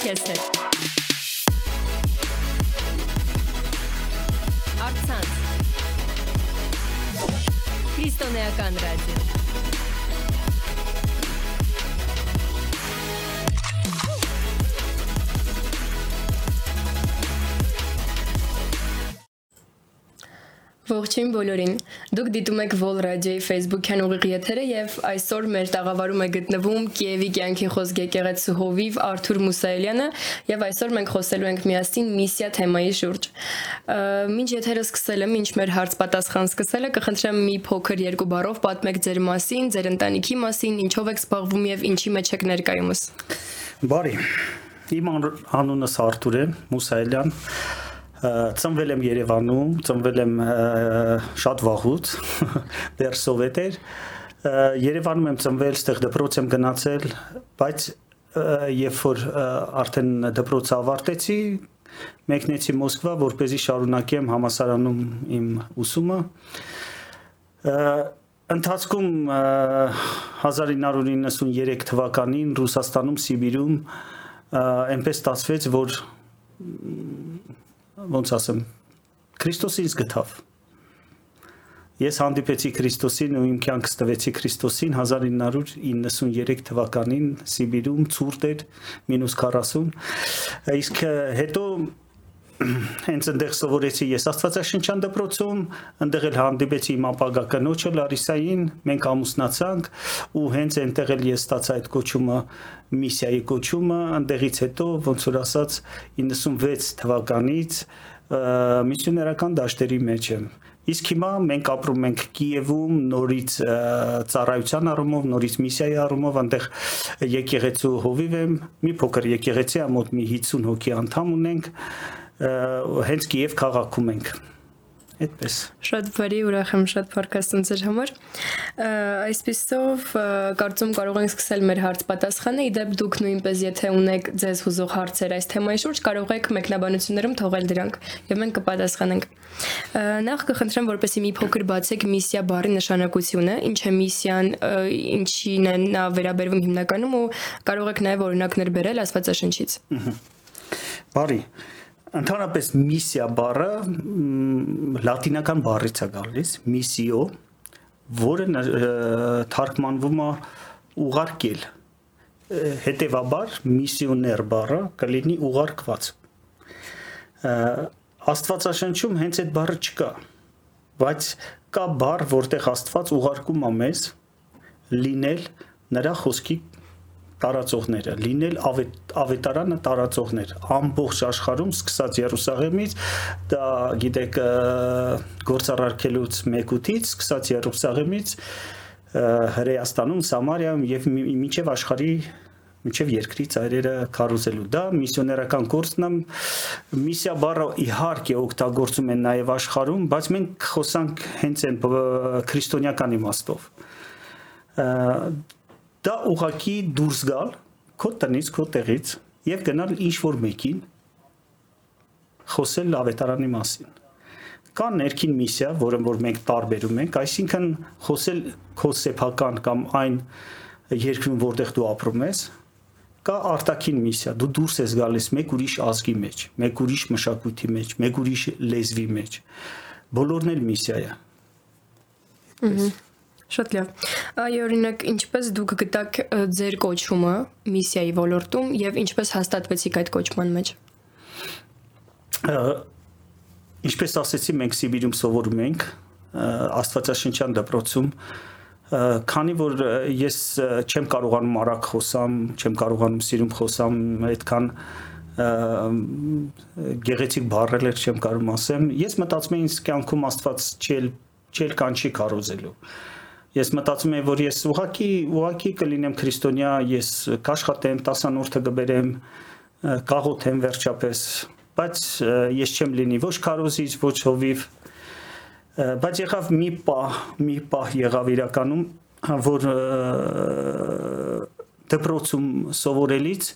քեզ հետ։ Արցանց։ Քրիստոնեական ռադիո։ Ողջույն բոլորին։ Դուք դիտում եք Vol Radio-ի Facebook-յան ուղիղ եթերը եւ այսօր մեր տաղավարում է գտնվում Կիևի կյանքի խոսք եկեղեցու հովիվ Արթուր Մուսայելյանը եւ այսօր մենք խոսելու ենք միասին միսիա թեմայի շուրջ։ Մինչ եթերը սկսել եմ, ինչ մեր հարց-պատասխան սկսելը, կխնդրեմ մի փոքր երկու բառով պատմեք ձեր մասին, ձեր ընտանիքի մասին, ինչով եք զբաղվում եւ ինչի մեջ եք ներկայումս։ Բարի։ Իմ անունս Արթուր է Մուսայելյան ծնվել եմ Երևանում, ծնվել եմ շատ վաղուց, դեռ սովետ էր։ Երևանում եմ ծնվել, ստեղ դպրոց եմ գնացել, բայց երբ որ արդեն դպրոցը ավարտեցի, մեկնեցի Մոսկվա, որպեսզի շարունակեմ համասարանում իմ ուսումը։ Ընթացքում 1993 թվականին Ռուսաստանում Սիբիրում այնպես ստացվեց, որ ոնց ասեմ, Քրիստոսը ինձ գտավ։ Ես հանդիպեցի Քրիստոսին ու իմ կյանքս տվեցի Քրիստոսին 1993 թվականին Սիբիրում ցուրտ էր -40 իսկ հետո հենց այնտեղ սովորեցի ես Աստվածաշնչյան դպրոցում, այնտեղ էլ հանդիպեցի իմ ապագա կնոջը Լարիսային, մենք ամուսնացանք ու հենց այնտեղ էլ ես ստացա այդ կոչումը միսիայի կոչումը, այնտեղից հետո ոնց որ ասած 96 թվականից միսիոներական դաշտերի մեջ եմ Իսկ հիմա մենք ապրում ենք Կիևում նորից ծառայության առումով, նորից միսիայի առումով, այնտեղ եկեղեցու հովիվ եմ, մի փոքր եկեղեցի, ամոթ մի 50 հոգի անդամ ունենք, հենց Կիև քաղաքում ենք այդպես շատ բարի ուրախ եմ շատ փառքաստուն ձեր համար այսպեսով կարծում կարող ենք սկսել մեր հարց պատասխանը իդեպ դուք նույնպես եթե ունեք ձեզ հուզող հարցեր այս թեմայի շուրջ կարող եք մեկնաբանություններում թողել դրանք եւ մենք կպատասխանենք նախ կխնդրեմ որպեսի մի փոքր բացեք միսիա բառի նշանակությունը ինչ է միսիան ինչին է նա վերաբերվում հիմնականում ու կարող եք նաեւ օրինակներ բերել աստվածաշնչից բարի Ընդհանրապես միսիա բառը լատինական բառից է գալիս, միսիո, որը թարգմանվում է ուղարկել։ Հետևաբար միսիոներ բառը կլինի ուղարկված։ Աստվածաշնչում հենց այդ բառը չկա, բայց կա բառ, որտեղ Աստված ուղարկում է մեզ լինել նրա խոսքի տարածողները, լինել ավետ, ավետարանը տարածողներ ամբողջ աշխարհում, սկսած Երուսաղեմից, դա գիտեք գործառարկելուց մեկուտից, սկսած Երուսաղեմից, Հրեաստանում, Սամարիայում եւ մինչեւ աշխարհի մինչև երկրի ծայրերը քարոզելու դա միսիոներական գործն է միսիա բառը իհարկե օգտագործում են նաև աշխարհում բայց մենք խոսանք հենց այն քրիստոնեական իմաստով դա ուղակի դուրս գալ քո տնից, քո տեղից եւ գնալ ինչ որ մեկին խոսել ավետարանի մասին։ Կա ներքին միսիա, որը որ մենք տարբերում ենք, այսինքն խոսել քո սեփական կամ այն երկրում, որտեղ դու ապրում ես, կա արտաքին միսիա, դու դուրս ես գալիս մեկ ուրիշ ազգի մեջ, մեկ ուրիշ մշակույթի մեջ, մեկ ուրիշ լեզվի մեջ։ Բոլորն էլ միսիա է։ Այդպես։ Շատ լավ։ Այ օրինակ, ինչպես դուք գտաք ձեր կոչումը միսիայի ոլորտում եւ ինչպես հաստատվեցիք այդ կոչման մեջ։ Ինչպես ասեցի, մենք Սիբիրում սովորում ենք Աստվածաշնչյան դպրոցում քանի որ ես չեմ կարողանում արագ խոսամ, չեմ կարողանում սիրում խոսամ, այդքան գեղեցիկ բառեր չեմ կարող ասեմ։ Ես մտածում եմ ինձ կյանքում Աստված չել չել կանչի կարոզելու։ Ես մտածում եմ, որ ես ուղակի ուղակի կլինեմ քրիստոնյա, ես կաշխատեմ, տասանորդը կբերեմ, կաղոթեմ վերջապես, բայց ես չեմ լինի ոչ քարոզիչ, ոչ հովիվ։ Բայց եղավ մի պահ, մի պահ եղավ իրականում, որ դպրոցում սովորելից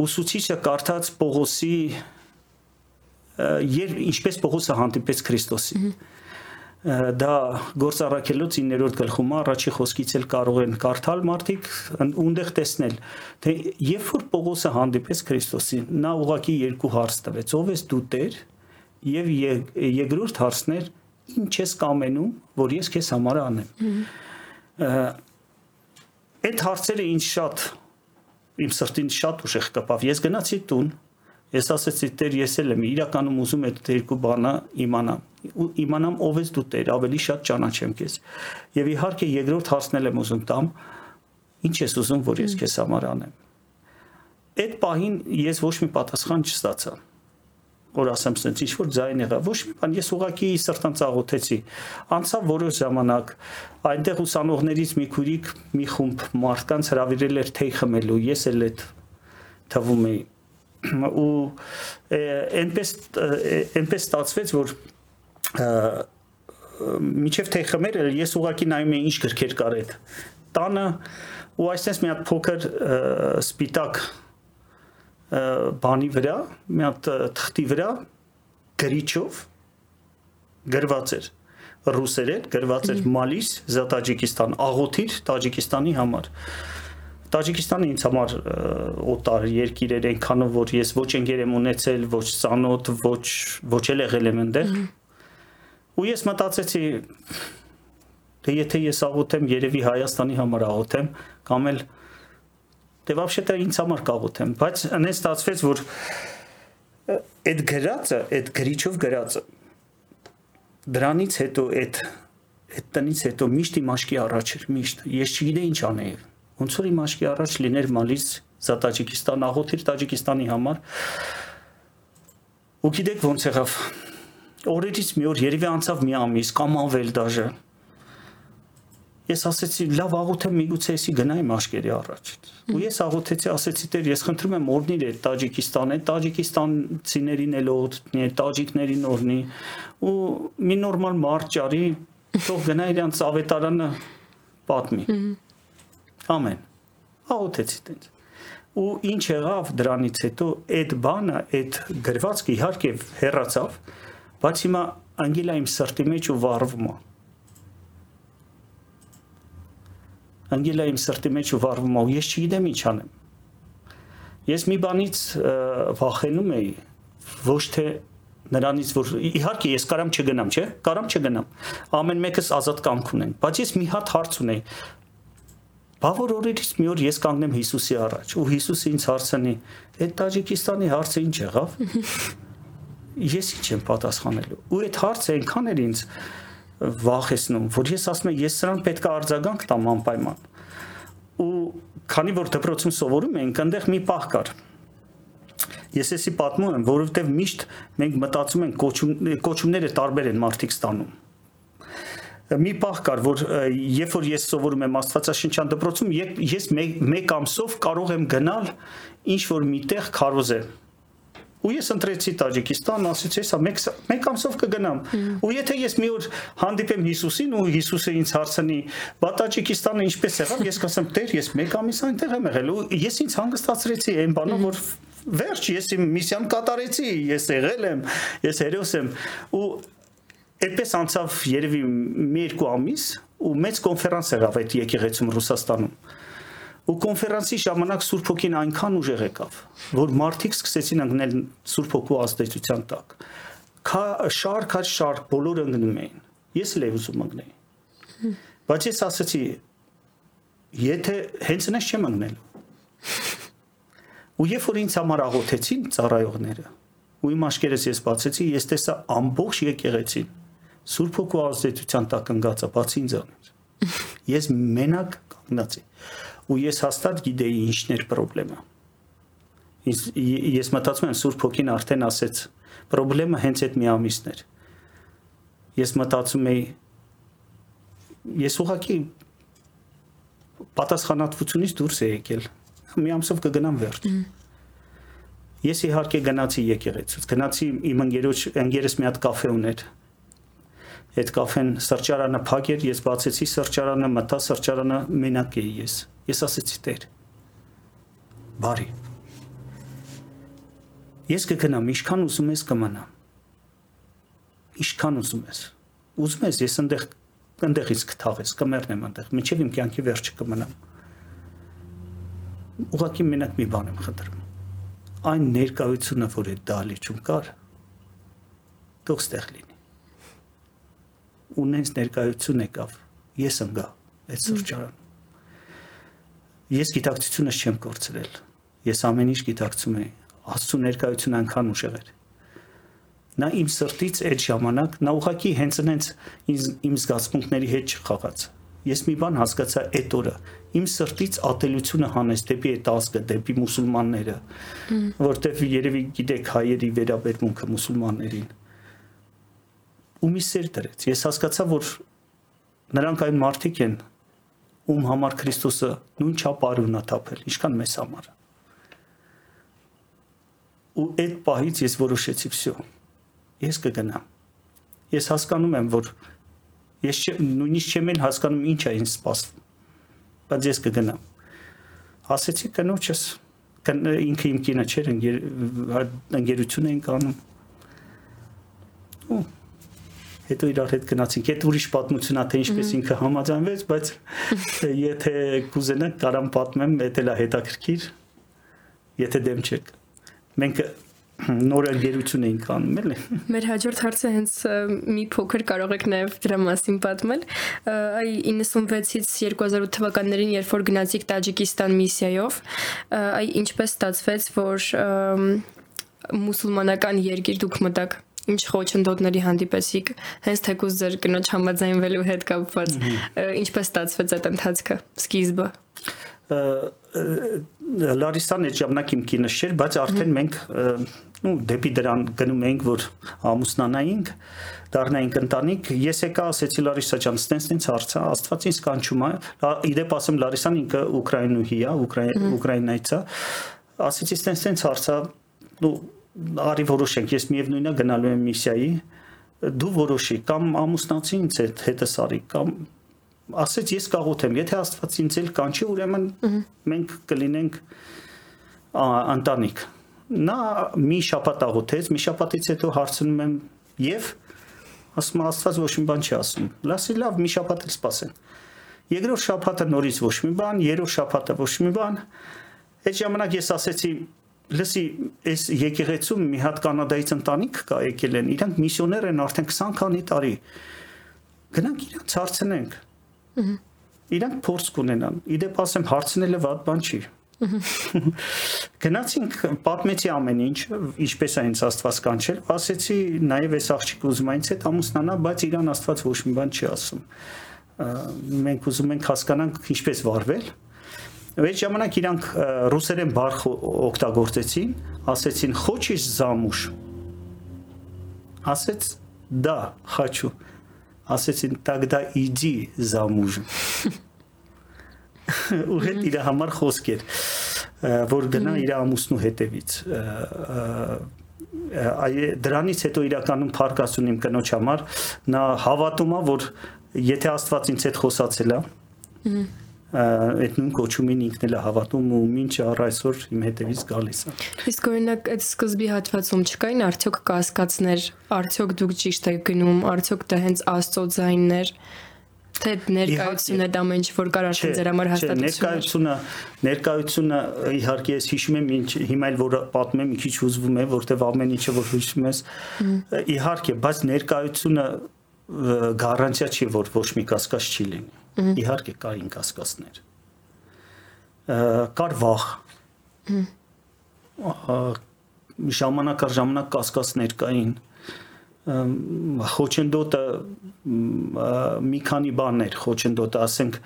ուսուցիչը կարդաց Պողոսի ինչպես Պողոսը հանդիպեց Քրիստոսին։ դա գործառակելոց 9-րդ գլխում առաջի խոսքից էլ կարող են կարդալ մարդիկ ունդեղ տեսնել թե երբ որ Պողոսը հանդիպեց Քրիստոսին նա ուղակի երկու հարց տվեց. Ով ես դու Տեր եւ երկրորդ հարցն էր ինչ ես կամենում որ ես քեզ համար անեմ այդ հարցերը ինչ շատ իմ սրտին շատ ուժեղ կպավ ես գնացի տուն Ես ասեցի Տեր, ես էլ եմ իրականում ուզում այդ երկու բանը իմանամ։ Ու իմանամ ով ես դու Տեր, ավելի շատ ճանաչեմ քեզ։ Եվ իհարկե երկրորդ հարցն եմ ուզում տամ, ինչ ես ուզում, որ ես քեզ համար անեմ։ Այդ պահին ես ոչ մի պատասխան չստացա որ ասեմ սենց ինչ որ ձայն եղա ոչ մի բան ես ուղակի սրտանց աղոթեցի անցավ որոշ ժամանակ այնտեղ ուսանողներից մի քուրիկ մի խումբ մարդկանց հravirել էր թեյ խմելու ես էլ այդ թվում էի ու այնպես այնպես ստացվեց որ միջև թե խմեր ես ուղակի նայում եի ինչ գրքեր կար այդ տանը ու այսպես մի հատ փոքր սպիտակ բանի վրա մի հատ թղթի վրա գրիչով գրված էր. Ռուսերեն գրված էր մալիս զա տաջիկստան աղոթիր տաջիկստանի համար Տաջիկստանը ինձ համար օտար երկիր էր այնքանով որ ես ոչ ընկեր եմ ունեցել, ոչ ծանոթ, ոչ ոչ էլ եղել եմ այնտեղ։ Ու ես մտածեցի թե եթե ես աղոթեմ, երևի Հայաստանի համար աղոթեմ, կամ էլ դե вообще-то ինձ համար կաղոթեմ, բայց այնպես ստացվեց, որ այդ գրածը, այդ գրիչով գրածը դրանից հետո այդ այդ տնից հետո միշտ իմ աշկի առաջ էր, միշտ։ Ես չգիտեի ինչ անեի ոնց որ իմ աշկի առաջ լիներ Մալիս զա Տաջիկստան աղոթիր Տաջիկստանի համար ու գիտեք ոնց եղավ օրերից մի օր երևի անցավ մի ամիս կամ ավել դաժե ես ասեցի լավ աղոթեմ միգուցե էսի գնայեմ աշկերի առաջ ու ես աղոթեցի ասեցի Տեր ես խնդրում եմ օրնիր այդ Տաջիկստան այդ Տաջիկստանցիներին էլ օրհնի տաջիկներին օրնի ու մի նորմալ մարդ ճարի թող գնա իրանց ավետարանը պատմի ամեն աղոթեցի տենց ու ինչ եղավ դրանից հետո այդ բանը այդ գրվածքը իհարկե հեռացավ բայց հիմա անգելա իմ սրտի մեջ ու վառվում է անգելա իմ սրտի մեջ ու վառվում է ես չգիտեմ ինչ անեմ ես մի բանից վախենում էի ոչ թե նրանից որ իհարկե ես կարամ չգնամ, չէ՞, կարամ չգնամ։ Ամեն մեկս ազատ կամք ունեն, բայց ես մի հատ հարց ունեի, Բա որ օրերից մի օր ես կանգնեմ Հիսուսի առաջ ու Հիսուսը ինձ հարցնի. «Այդ Տաջիկստանի հարցը ինչ եղավ»։ Ես ինչ եմ պատասխանելու։ Ու այդ հարցը այնքան էր ինձ վախեցնում, որ ես ասում եմ, ես սրան պետք է արձագանք տամ անպայման։ Ու քանի որ դպրոցում սովորում էինք, այնտեղ մի պահ կար Ես էսի պատմում եմ, որովհետև միշտ մենք մտածում ենք կոչում կոչումները տարբեր են մարդիկ ստանում մի պահ կար, որ երբ որ ես սովորում եմ Աստվածաշնչյան դպրոցում, ես մեկ ամսով կարող եմ գնալ ինչ որ միտեղ քարոզել ու ես ընտրեցի Տաջիկստան, ասեցի, հեսա մեկ մեկ ամսով կգնամ։ Ու եթե ես մի օր հանդիպեմ Հիսուսին ու Հիսուսը ինձ հարցնի, «Բա Տաջիկստանը ինչպես եղավ»፣ ես կասեմ, «Տեր, ես մեկ ամիս այնտեղ եմ եղել»։ Ու ես ինձ հանգստացրեցի այն բանով, որ վերջ, ես իմ միսիան կատարեցի, ես եղել եմ, ես հերոս եմ։ Ու Այդպես անցավ երևի մի երկու ամիս ու մեծ կոնֆերանս եղավ այդ եկեղեցում Ռուսաստանում։ Ու կոնֆերանսի ժամանակ Սուրբ Հոգին այնքան ուժեղ եկավ, որ մարդիկ սկսեցին ընկնել Սուրբ Հոգու ազդեցության տակ։ Քա շարք հա շարք բոլորը ընկնում էին։ Ես էլ ուզում ընկնել։ Բայց ես ասացի, եթե հենց այնպես չեմ ընկնելու։ Ու երբ որ ինձ համար աղոթեցին ծառայողները, ու իմ աշկերս ես բացեցի, ես տեսա ամբողջ եկեղեցին Սուրբ Հոգու ազդեցության տակ ընկածը բացի ինձանից։ Ես մենակ կանգնացի ու ես հաստատ գիտեի ինչն էր խնդրեմը։ Ես մտածում եմ Սուրբ Հոգին արդեն ասեց, խնդրեմը հենց այդ մի ամիսն էր։ Ես մտածում էի ես ուղղակի պատասխանատվությունից դուրս է եկել։ Մի ամսով կգնամ վերջ։ Ես իհարկե գնացի եկեղեցուց, գնացի իմ ընկերոջ ընկերս մի հատ կաֆե ուներ այդ կաֆեն սրճարանը փակ էր, ես բացեցի սրճարանը, մտա սրճարանը մենակ էի ես։ Ես ասեցի Տեր։ Բարի։ Ես կգնամ, ինչքան ուզում ես կմնամ։ Ինչքան ուզում ես։ ուզում ես ես այնտեղ այնտեղից կթաղես, կմեռնեմ այնտեղ, մինչև իմ կյանքի վերջը կմնամ։ Ուղղակի մենակ մի բան եմ խնդրում։ Այն ներկայությունը, որ այդ դալիճում կար, թող ստեղ լինի։ Ունենց ներկայություն եկավ, ես ընկա այդ սուրճարան։ Ես գիտակցությունս չեմ կորցրել։ Ես ամեն ինչ գիտակցում եմ։ Աստծո ներկայությունը այնքան ուժեղ էր նա իմ սրտից այդ ժամանակ նա ուղակի հենց այնց իմ զգացմունքների հետ չխաղաց ես մի բան հասկացա այդ օրը իմ սրտից ատելությունը հանեց դեպի այդ ազգը դեպի մուսուլմանները որտեվ երևի գիտեք հայերի վերաբերմունքը մուսուլմաններին ու մի սեր դրեց ես հասկացա որ նրանք այն մարդիկ են ում համար Քրիստոսը նույն չափ արունա թափել ինչքան մեզ համար ու այդ պահից ես որոշեցի վсё ես կգնամ։ Ես հասկանում եմ, որ ես նույնիսկ չեմ էլ հասկանում ինչ է ինձ սպասվում։ Բայց ես կգնամ։ Ասեցի կնոջս, ինքը իմ կինը չէր, ընկերություն էին կանում։ Ու հետո իրար հետ գնացինք։ Այդ ուրիշ պատմություն է, թե ինչպես ինքը համաձայնվեց, բայց եթե կուզենաք, կարամ պատմեմ, դա էլ է հետաքրքիր։ Եթե դեմ չեք։ Մենք նոր ընկերություն էինք անում, էլի։ Մեր հաջորդ հարցը հենց մի փոքր կարող եք նաև դրա մասին պատմել։ Այ 96-ից 2008 թվականներին, երբ որ գնացիք Տաջիկստան միսիայով, այ ինչպես ստացվեց, որ մուսուլմանական երկիր դուք մտաք ինչ խոչընդոտների հանդիպեցիք հենց թեկուզ ձեր կնոջ համաձայնվելու հետ կապված ինչպես ստացվեց այդ ընթացքը սկիզբը Լարիսան այդ ժամանակ իմ կինս չէր, բայց արդեն մենք ու դեպի դրան գնում էինք, որ ամուսնանայինք, դառնայինք ընտանիք։ Ես եկա ասեցի Լարիսա ջան, ստենց ստենց հարցա, Աստված ինձ կանչում է։ Իդեպ ասեմ Լարիսան ինքը ուկրաինուհի է, ուկրաինայից է։ Ասեցի ստենց ստենց հարցա, ու արի որոշենք, ես միևնույնն է գնալու եմ միսիայի, դու որոշի, կամ ամուսնացի ինձ հետ հետս արի, կամ ասեց ես կաղոթեմ, եթե Աստված ինձ էլ կանչի, ուրեմն մենք կլինենք ընտանիք նա մի շաբաթ աղոթեց, մի շաբաթից հետո հարցնում եմ եւ ասում Աստված ոչ մի բան չի ասում։ Լասի լավ, մի շաբաթ էլ սպասեն։ Երկրորդ շաբաթը նորից ոչ մի բան, երրորդ շաբաթը ոչ մի բան։ Այդ ժամանակ ես ասեցի լսի, այս եկեղեցում մի հատ կանադայից ընտանիք կա եկել են, իրանք միսիոներ են արդեն 20 քանի տարի։ Գնանք իրանք հարցնենք։ Իրանք փորձ կունենան։ Իդեպ ասեմ, հարցնելը վատ բան չի։ Գնացինք, պատմեցի ամեն ինչ, ինչպես է ինձ Աստված կանչել, ասեցի նաև այս աղջիկը ուզում ինձ հետ ամուսնանա, բայց իրան Աստված ոչ մի բան չի ասում։ Մենք ուզում ենք հասկանանք ինչպես վարվել։ Այդ ժամանակ իրանք ռուսերեն բարխ օգտագործեցին, ասեցին «Хочешь замуж»։ Ասեց «Да, хочу»։ Ասեցին «Тогда иди замуж» ու հետ իր համար խոսք էր որ գնա իր ամուսնու հետևից այ դրանից հետո իրականում փարկասուն իմ կնոջ համար նա հավատում է որ եթե Աստված ինձ հետ խոսացել է այդ նույն կոչումին ինքն էլ է հավատում ու ինչ առ այսօր իմ հետևից գալիս է։ Իսկ օրինակ այդ սկզբի հատվածում չկային արդյոք կասկածներ, արդյոք դուք ճիշտ եք գնում, արդյոք դա հենց Աստծո ձայններ թե ներկայությունը դա ամեն ինչ որ կար արդեն ձեր համար հաստատությունը ներկայությունը ներկայությունը իհարկե ես հիշում եմ ինչ հիմա էլ որ պատմեմ մի քիչ հուզվում եմ որտեվ ամեն ինչը որ հիշում ես իհարկե բայց ներկայությունը գարանտիա չի որ ոչ մի կասկած չի լինի իհարկե կային կասկածներ կար վախ ժամանակ առ ժամանակ կասկածներ կային խոչընդոտը մի քանի բաներ խոչընդոտը ասենք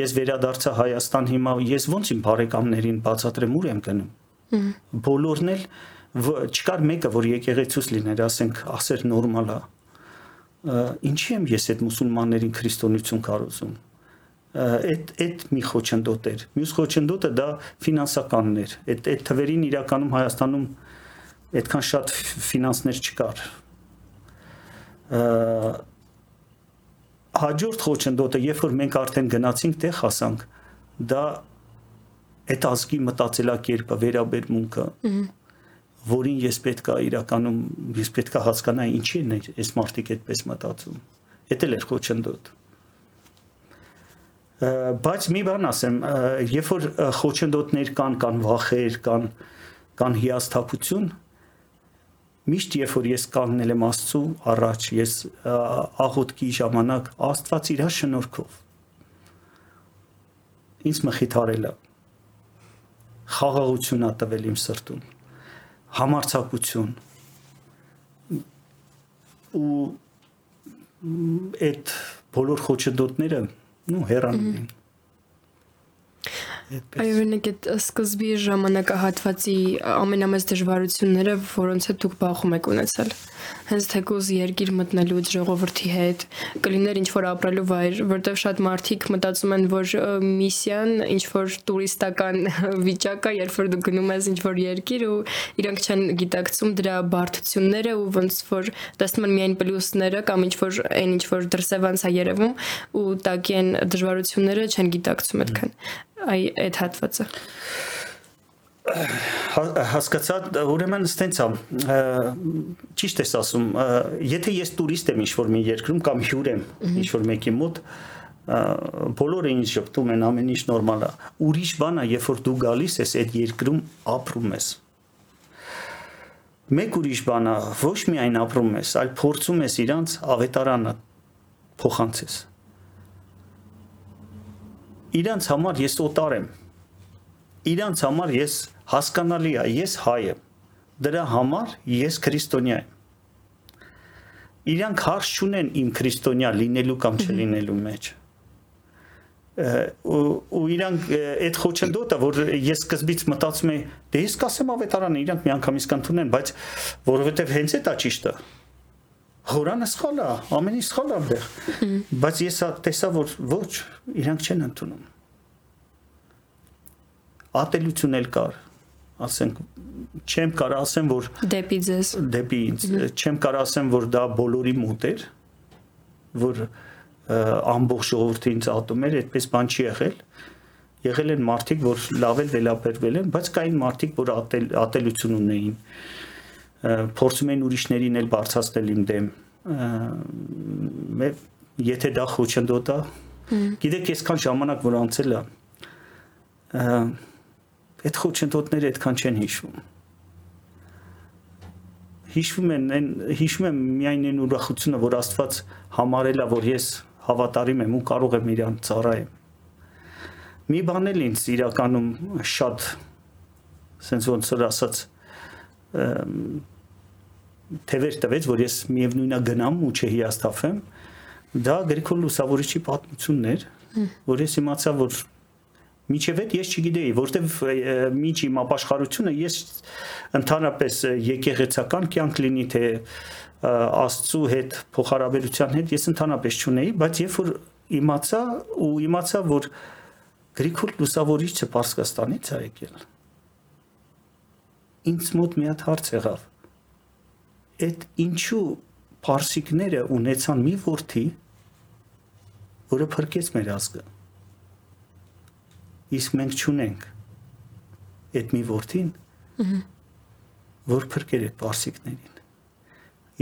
ես վերադարձա Հայաստան հիմա ես ոնց իմ բարեկամներին բացատրեմ ուր եմ գնում բոլորն էլ չկար մեկը որ եկեղեցուց լիներ ասենք ասեր նորմալ է ինչի եմ ես այդ մուսուլմաններին քրիստոնեություն կարոզում այդ այդ մի խոչընդոտ էր մյուս խոչընդոտը դա ֆինանսականն էր այդ այդ թվերին իրականում Հայաստանում այդքան շատ ֆինանսներ չկար հաջորդ խոչընդոտը, երբ որ մենք արդեն գնացինք տեղ հասանք, դա այդ ազգի մտածելակերպը, վերաբերմունքը, որին ես պետքա իրականում ես պետքա հասկանայի ինչի են այս մարդիկ այդպես մտածում։ Էդ էլ էր խոչընդոտ։ Բայց մի բան ասեմ, երբ որ խոչընդոտներ կան, կան վախեր, կան կան հիասթափություն, միշտ երբ որ ես կանգնել եմ Աստծո առաջ, ես աղոթքի ժամանակ Աստված իր շնորհքով ինձ մխիթարել է խաղաղություն ա տվել իմ սրտում համարցակություն ու այդ բոլոր խոչընդոտները նու հեռանում են Այդպես։ Այո, օրինակ այդ սկզբի ժամանակահատվածի ամենամեծ դժվարությունները, որոնց հետ դուք բախում եք ունեցել հենց թեկուզ երկիր մտնելուց ժողովրդի հետ կլիներ ինչ որ ապրելու վայր, որտեղ շատ մարդիկ մտածում են, որ միսիան ինչ որ տուրիստական վիճակ է, երբ որ դու գնում ես ինչ որ երկիր ու իրանք չեն գիտակցում դրա բարդությունները ու ոնց որ տեսնում են միայն պլյուսները կամ ինչ որ այն ինչ որ դրսևանց է երևում ու տակի են դժվարությունները չեն գիտակցում այդքան այ այդ հատվածը հասկացա ուրեմն ստենց է ճիշտ ես ասում եթե ես տուրիստ եմ ինչ-որ մի երկրում կամ հյուր եմ ինչ-որ մեկի մոտ բոլորը ինձ ճպտում են ամեն ինչ նորմալ է ուրիշ բան է երբ որ դու գալիս ես այդ երկրում ապրում ես մեկ ուրիշ բան է ոչ միայն ապրում ես այլ փորձում ես իրանց ավետարանը փոխանցես իրանց համար ես օտար եմ իրանց համար ես հասկանալի է, ես հայ եմ։ Դրա համար ես քրիստոնյա եմ։ Իրանք հարց չունեն իմ քրիստոնյա լինելու կամ չլինելու մեջ ու իրանք այդ խոչընդոտը որ ես սկզբից մտածում եի դե ես կասեմ ավետարանը իրանք միանգամից կանթունեն բայց որովհետև հենց է ճիշտը Հորանը սխալ է ամեն ինչ սխալ է այնտեղ բայց ես տեսա որ ոչ իրանք չեն ընդունում ատելություն էլ կար ասենք չեմ կարող ասեմ որ դեպի ձեզ դեպի ինձ չեմ կարող ասեմ որ դա բոլորի մոտ էր որ ամբողջ ժողովրդը ինձ ատում էր այդպես բան չի եղել եղել են մարդիկ որ լավ էլ վերաբերվել են բայց կային մարդիկ որ ատել ատելություն ունեին փորձում էին ուրիշներին էլ բարձրացնել իմ դեմ եթե դա խոչընդոտ է գիտեք այսքան ժամանակ որ անցել է այդ խոչընդոտները այդքան չեն հիշվում հիշվում են այն հիշում եմ միայն այն ուրախությունը որ Աստված համարել է որ ես հավատարիմ եմ ու կարող եմ իրան ծառայեմ մի բան էլ ինձ իրականում շատ sense ոնց որ ասած թևեր տվեց որ ես միևնույնա գնամ ու չհիասթափեմ դա Գրիգոր Լուսավորիչի պատմությունն էր որ ես իմացա որ Միջև այդ ես չգիտեի, որտեվ միջ իմ ապաշխարությունը ես ընդհանրապես եկեղեցական կյանք լինի թե Աստծու հետ փոխհարաբերության հետ ես ընդհանրապես չունեի, բայց երբ որ իմացա ու իմացա որ Գրիգոր Լուսավորիչը Պարսկաստանից է եկել։ Ինձ մոտ մի հատ հարց եղավ։ Այդ ինչու Պարսիկները ունեցան մի ворթի, որը փրկեց մեր ազգը իսկ մենք չունենք այդ մի ворթին որ փրկեր այդ պարսիկներին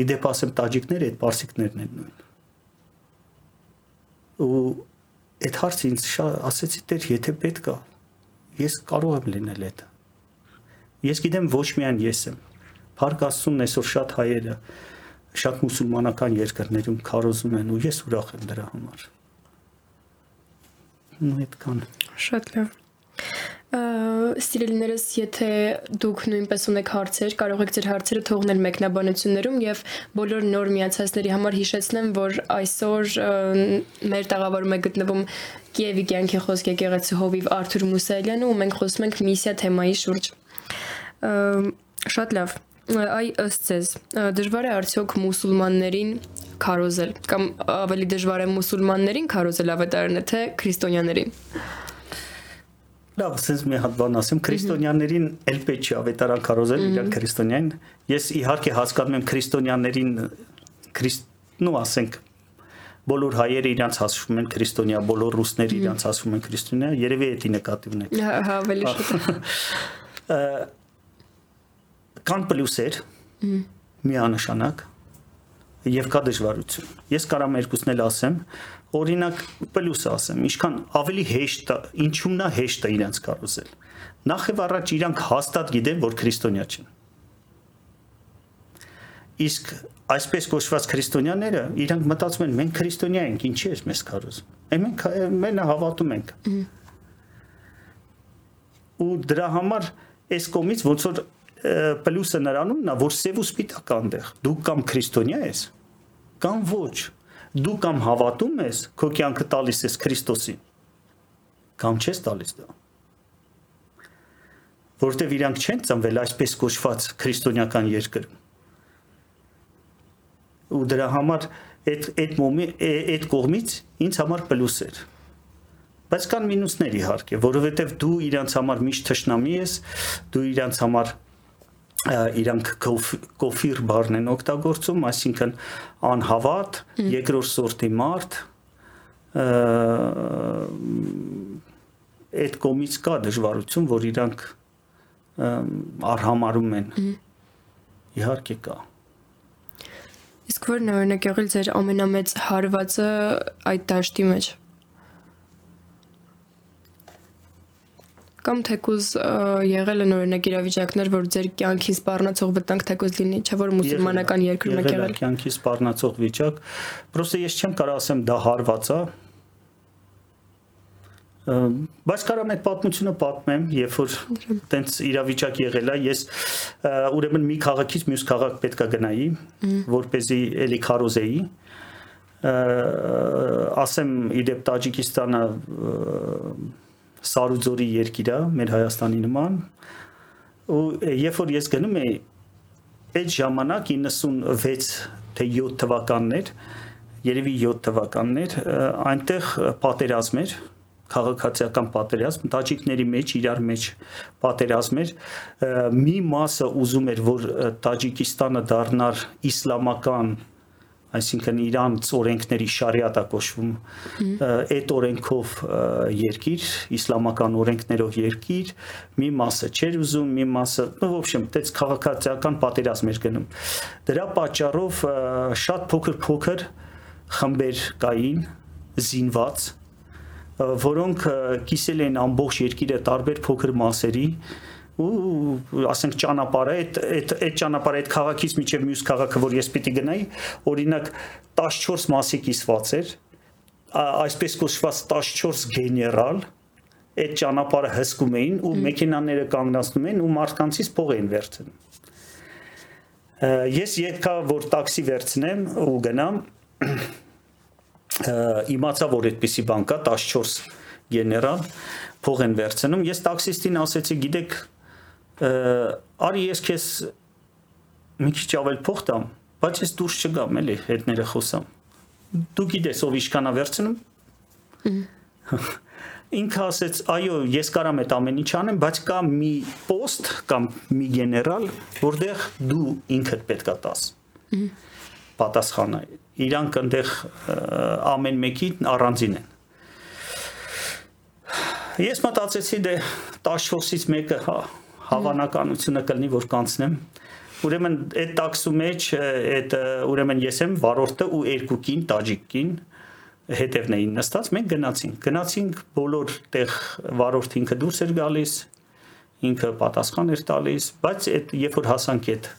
իդեպ ասեմ տաջիկները այդ պարսիկներն են նույն ու այդ հարցը ինձ շատ ասեցի դեր եթե պետք է ես կարող եմ լինել այդ ես գիտեմ ոչ միայն ես եմ Փառք Աստծուն այսօր շատ հայերը շատ մուսուլմանական երկրներում քարոզում են ու ես ուրախ եմ դրա համար ու այդքան Շատ լավ։ Սիրելիներս, եթե դուք նույնպես ունեք հարցեր, կարող եք ձեր հարցերը թողնել մեկնաբանություններում եւ բոլոր նոր միացածների համար հիշեցնեմ, որ այսօր մեր տաղավարում է գտնվում Կիևի կյանքի խոսք եկեղեցու հովիվ Արթուր Մուսալյանը ու մենք խոսում ենք միսիա թեմայի շուրջ։ Շատ լավ։ Այ ըստ ձեզ, դժվար է արդյոք մուսուլմաններին քարոզել կամ ավելի դժվար է մուսուլմաններին քարոզել ավետարանը թե քրիստոնյաներին։ Լավ, ասես մի հատ բան ասեմ, քրիստոնյաներին էլ պետք չի ավետարան կարոզել իրար քրիստոնյային։ Ես իհարկե հասկանում եմ քրիստոնյաներին քրիստ, նո ասենք բոլոր հայերը իրանց հասվում են քրիստոնյա, բոլոր ռուսները իրանց հասվում են քրիստոնյա, երևի էդի նկատի ունեք։ հա ավելի շատ։ Կան պլյուսեր։ Միանշանակ եւ կա դժվարություն։ Ես կարամ երկուսն էլ ասեմ, օրինակ պլյուսը ասեմ, ինչքան ավելի հեշտ է, ինչումն է հեշտ է իրենց կարոզել։ Նախ եւ առաջ իրանք հաստատ գիտեն, որ քրիստոնյա չեն։ Իսկ այսպես կոչված քրիստոնյաները իրանք մտածում են մենք քրիստոնյա ենք, ինչի՞ է մեզ կարոզում։ Այն մենք մենը հավատում ենք։ Ու դրա համար այս կողմից ոնց որ պլյուսը նրանումն է, որ սև ու սպիտակ այնտեղ։ Դու կամ քրիստոնյա ես, կամ ոչ։ Դու կամ հավատում ես, քո կյանքը տալիս ես Քրիստոսին, կամ չես տալիս դա։ Որտեվ իրանք չեն ծնվել այսպես կոչված քրիստոնեական երկրում։ Ու դրա համար այդ այդ մոմի այդ կողմից ինձ համար պլյուս էր բայց կան մինուսներ իհարկե, որովհետև դու իրանց համար միշտ թշնամի ես, դու իրանց համար իրանք կոֆիր բառն են օգտագործում, այսինքն անհավատ, երկրորդ սորտի մարդ այդ կոմից կա դժվարություն, որ իրանք արհամարում են։ Իհարկե կա։ Իսկ որն է օրինակ եղել ձեր ամենամեծ հարվածը այդ դաշտի մեջ։ կամ թեկուզ եղել են օրինակ իրավիճակներ, որ ձեր կյանքի սպառնացող վտանգ թեկուզ լինի, չէ՞ որ մուսուլմանական երկրում եք եղել։ Կյանքի սպառնացող վիճակ։ Պրոստը ես չեմ կարող ասեմ դա հարված է, բայց կարամ այդ պատմությունը պատմեմ, երբ որ տենց իրավիճակ եղել է, ես ուրեմն մի քաղաքից մյուս քաղաք պետքա գնայի, որ เป զի էլի քարոզեի ասեմ իդեպ Տաջիկստանը Սարուձորի երկիր է, մեր Հայաստանի նման։ Ու երբ որ ես գնում եի այդ ժամանակ 96 թե 7 թվականներ, երևի 7 թվականներ, այնտեղ պատերազմ էր, քաղաքացիական պատերազմ, տաջիկների մեջ իրար մեջ պատերազմ էր։ Մի մասը ուզում էր, որ Տաջիկստանը դառնար իսլամական այսինքն Իրանց օրենքների շարիատա կոչվում այդ օրենքով երկիր, իսլամական օրենքներով երկիր, մի մասը չեր ուզում, մի մասը, ну, в общем, դից քաղաքացիական պատերազմ էր գնում։ Դրա պատճառով շատ փոքր-փոքր խմբեր կային զինված, որոնք կիսել են ամբողջ երկիրը տարբեր փոքր մասերի, ու ասենք ճանապարհը այդ այդ այդ ճանապարհը այդ քաղաքից միջև մյուս քաղաքը որ ես պիտի գնայի օրինակ 14 մասի կիսված էր այսպես կոչված 14 գեներալ այդ ճանապարհը հսկում էին ու մեքենաները կանգնացնում էին ու մարդկանցից փող էին վերցնում ես եկա որ տաքսի վերցնեմ ու գնամ իմացա որ այդպիսի բան կա 14 գեներալ փող են վերցնում ես տաքսիստին ասեցի գիտեք արի ես քեզ մի քիչ ավել փող տամ, բայց ես դուրս չգամ, էլի, հետները խոսամ։ Դու գիտես ով իշքանա վերցնում։ Ինքը ասեց, այո, ես կարամ այդ ամեն ինչ անեմ, բայց կա մի post կամ մի գեներալ, որտեղ դու ինքդ պետքա տաս։ Պատասխանը։ Իրանք այնտեղ ամեն մեկի առանձին են։ Ես մտածեցի դե 14-ից մեկը, հա, հավանականությունը կլինի որ կանցնեմ ուրեմն այդ տաքսու մեջ այդ ուրեմն ես եմ վարորդը ու երկու կին տաջիկին հետևն էին նստած մենք գնացինք գնացինք բոլոր տեղ վարորդ ինքը դուրս էր գալիս ինքը պատասխան էր տալիս բայց այդ երբ որ հասանք այդ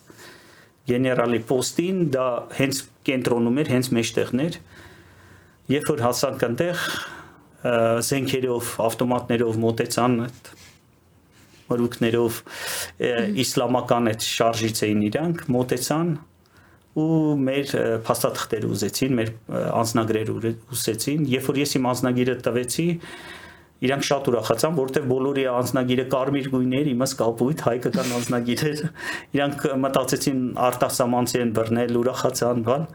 գեներալի պոստին դա հենց կենտրոնում էր հենց մեջտեղներ երբ որ հասանք այնտեղ զենքերով ավտոմատներով մոտեցան այդ մրուքներով իսլամական այդ շարժից էին իրանք մոտեցան ու մեր փաստաթղթերը ուզեցին, մեր անձնագրերը ուզեցին, երբ որ ես իմ անձնագիրը տվեցի, իրանք շատ ուրախացան, որովհետև բոլորի անձնագիրը կարմիր գույներ, իմը սկալպույտ հայկական անձնագիրեր, իրանք մտածեցին արտասամանցի են բռնել, ուրախացան, բան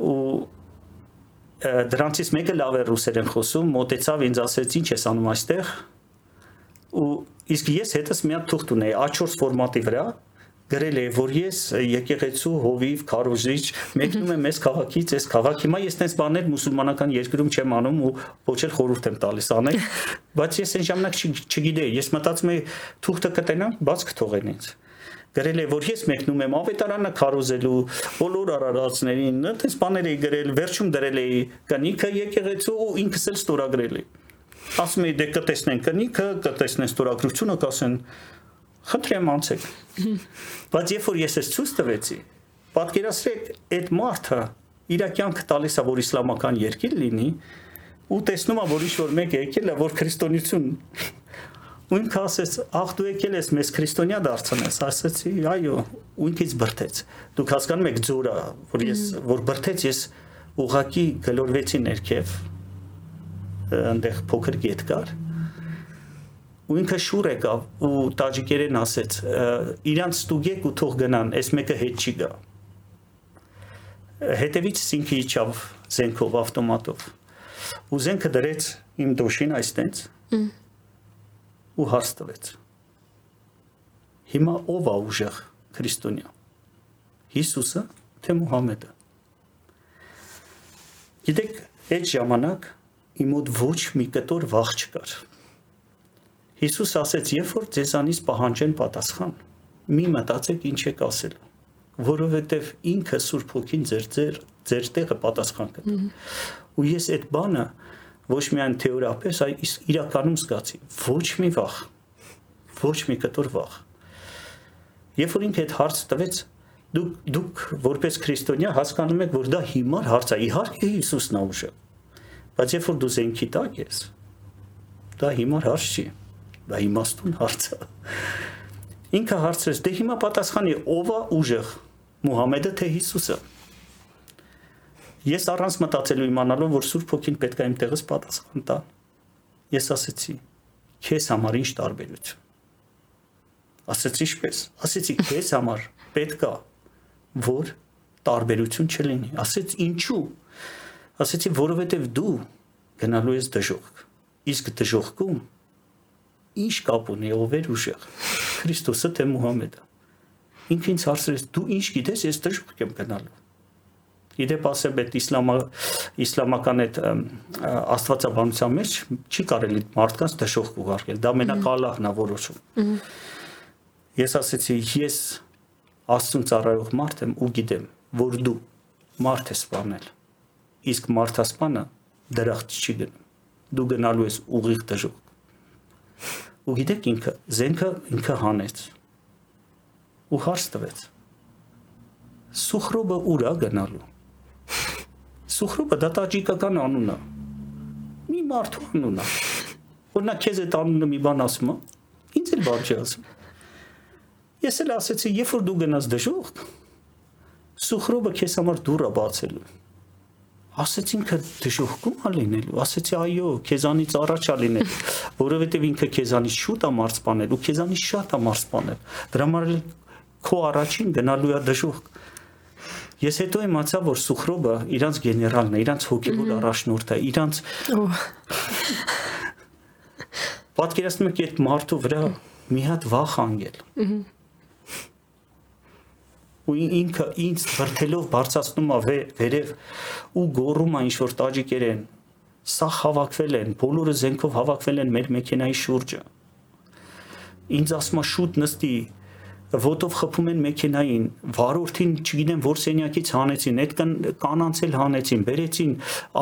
ու դրանցից մեկը լավ է ռուսերեն խոսում, մոտեցավ ինձ ասեց ինչ ես անում այստեղ ու Իսկ ես հետս մի հատ թուղթ ունեի A4 ֆորմատի վրա, գրել է որ ես եկեղեցու հովիվ քարոզիչ մեկնում եմ այս քաղաքից այս քաղաք հիմա ես տես բաներ մուսուլմանական երկրում չեմ անում ու ոչ էլ խորհուրդ եմ տալիս անել բայց ես այն ժամանակ չգիտեի ես մտածում էի թուղթը կտենամ բաց կթողեն ինձ գրել է որ ես մեկնում եմ ավետարանը քարոզելու բոլոր արարածներին, այդպես բաներ էի գրել, վերջում դրել էի կնիքը եկեղեցու ու ինքս էլ ստորագրել էի։ Ասում էի դե կտեսնեն կնիքը, կտեսնեն ստորագրությունը, կասեն խնդրեմ անցեք։ Բայց երբ որ ես ես ցույց տվեցի, պատկերացրեք այդ մարդը իր կյանքը տալիս է որ իսլամական երկիր լինի ու տեսնում է որ ինչ որ մեկ եկել է որ քրիստոնեություն ու ինքը ասեց ախ դու եկել ես մեզ քրիստոնյա դարձնես ասեցի այո ու ինքից բրթեց դուք հասկանում եք ձորը որ ես որ բրթեց ես ուղակի գլորվեցի ներքև այնտեղ փոքր գետ կար ու ինքը շուր եկավ ու տաջիկերեն ասեց իրանց ստուգեք ու թող գնան այս մեկը հետ չի գա հետևից ինքը իջավ զենքով ավտոմատով ու զենքը դրեց իմ դոշին այստենց ու հարց տվեց. Հիմա ով է ուժեղ քրիստոնյա Հիսուսը թե Մուհամեդը գիտեք այդ ժամանակ իմ մոտ ոչ մի կտոր վախ չկար Հիսուս ասեց, երբ որ ձեզանից պահանջեն պատասխան, մի մտածեք ինչ եք ասել, որովհետև ինքը Սուրբ Հոգին ձեր ձեր ձեր տեղը պատասխան կտա։ Ու ես այդ բանը ոչ միայն թեորիապես, այլ իրականում զգացի, ոչ մի վախ, ոչ մի կտոր վախ։ Երբ որ ինքը այդ հարց տվեց, դուք դուք որպես քրիստոնյա հասկանում եք, որ դա հիմար հարց է, իհարկե Հիսուսն է ուժը։ Բայց երբ որ դու զենքի տակ ես, դա հիմար հարց չի դա իմաստուն հարց է ինքը հարցրեց դե հիմա պատասխանի ով է ուժեղ Մուհամեդը թե Հիսուսը ես առանց մտածելու իմանալով որ Սուրբ Հոգին պետք է իմ տեղս պատասխան տա ես ասեցի քեզ համար ինչ տարբերություն ասեցի ինչպես ասեցի քեզ համար պետք է որ տարբերություն չլինի ասեց ինչու ասեցի որովհետև դու գնալու ես դժոխք իսկ դժոխքում ինչ կապ ունի ով էր ուժեղ Քրիստոսը թե Մուհամեդը ինքը ինձ հարցրեց դու ինչ գիտես ես դժոխք եմ գնալու Իդեպ ասեմ այդ իսլամա իսլամական այդ աստվածաբանության մեջ չի կարելի մարդկանց դժոխք ուղարկել դա մենակ Ալլահն է որոշում Ես ասեցի ես Աստծուն ծառայող մարդ եմ ու գիտեմ որ դու մարդ ես սպանել իսկ մարդասպանը դրախտ չի գնում դու գնալու ես ուղիղ դժոխք ու գիտեք ինքը զենքը ինքը հանեց ու հարց տվեց. Սուխրոբը ուր է գնալու Սուխրոբը դա տաջիկական անուն է մի մարդու անուն է օրինակ քեզ այդ անունը մի բան ասում է ինձ էլ բան չի ասում ես էլ ասեցի երբ որ դու գնաս դժոխք Սուխրոբը քեզ համար դուռը բացելու ասեց ինքը դժոխքում ա լինելու ասեցի այո քեզանից առաջ ա լինել որովհետև ինքը քեզանից շուտ ա մարսպանել ու քեզանից շատ ա մարսպանել դրա համար քո առաջին գնալու է դժոխք ես հետո իմացա որ սուխրոբը իրանց գեներալն է իրանց հոգեբոր առաջնորդը իրանց պատկերացնում եք այդ մարդու վրա մի հատ վախ անգել ու ինքը ինձ վրթելով բարձրացնում է վերև ու գոռում է ինչ որ տաջիկերեն սա հավաքվել են բոլորը զենքով հավաքվել են մեր մեքենայի շուրջը ինձ ասում է շուտ նստի ոտով խփում են մեքենային, վարորդին, չգիտեմ, որ սենյակից հանեցին, այդ կանանց էլ հանեցին, բերեցին,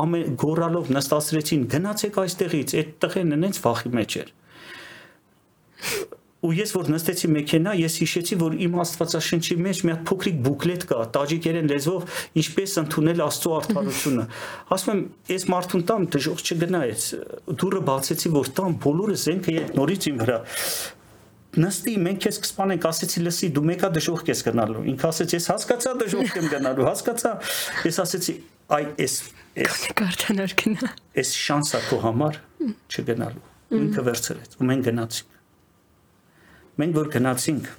ամեն գորալով նստացրեցին, գնացեք այստեղից, այդ տղեն նենց վախի մեջ էր ու ես որ նստեցի մեքենա, ես հիշեցի, որ իմ Աստվածաշնչի մեջ մի հատ փոքրիկ բուկլետ կա, տաջիկերեն լեզվով, ինչպես ընդունել Աստծո արդարությունը։ Ասում եմ, այս մարդուն տամ դժոխք չգնա այս։ Դուրը բացեցի, որ տամ բոլորը զենքը եւ նորից իմ վրա նստի մենք քեզ կսպանենք ասեցի լսի դու մեկա դժոխք ես գնալու ինքը ասեց ես հասկացա դժոխք եմ գնալու հասկացա ես ասեցի այ էս էս կարդանար գնա էս շանսա քո համար չգնալու ինքը վերցրեց ու մենք գնացինք մենք որ գնացինք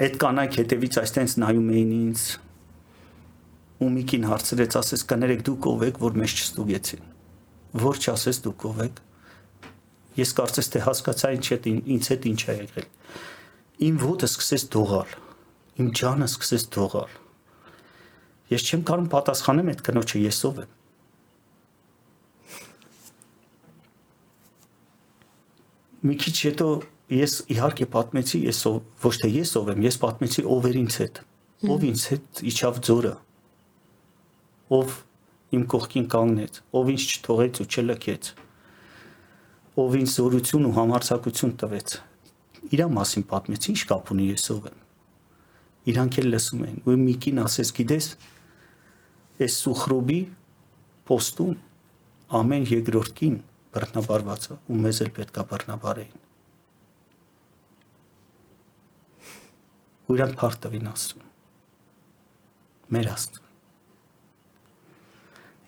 այդ կանայք հետևից այստենց նայում էին ինձ ու Միկին հարցրեց ասես կներեք դուք ով եք որ մեզ չստուգեցին որ չասես դուք ով եք ես կարծես թե հասկացա ինչ է ինձ հետ ինչ է եղել իմ ոտը սկսեց դողալ իմ ջանը սկսեց դողալ ես չեմ կարող պատասխանեմ այդ կնոջը ես ով եմ մի քիչ հետո ես իհարկե պատմեցի, ես ով ոչ թե ես ով եմ, ես պատմեցի ով էր ինձ հետ։ Ով ինձ հետ իջավ ձորը։ Ով իմ կողքին կանգնեց, ով ինձ չթողեց ու չլքեց։ Ով ինձ զորություն ու համարձակություն տվեց։ Իրա մասին պատմեցի, ինչ կապ ունի ես ով եմ։ Իրանք էլ լսում են։ Ու Միկին ասես, գիտես, այս Սուխրոբի post-ում ամեն երկրորդ կին բռնաբարված է ու մեզ էլ պետքա բռնաբարեին։ ու իրան փառք տվին Աստծուն։ Մեր Աստծուն։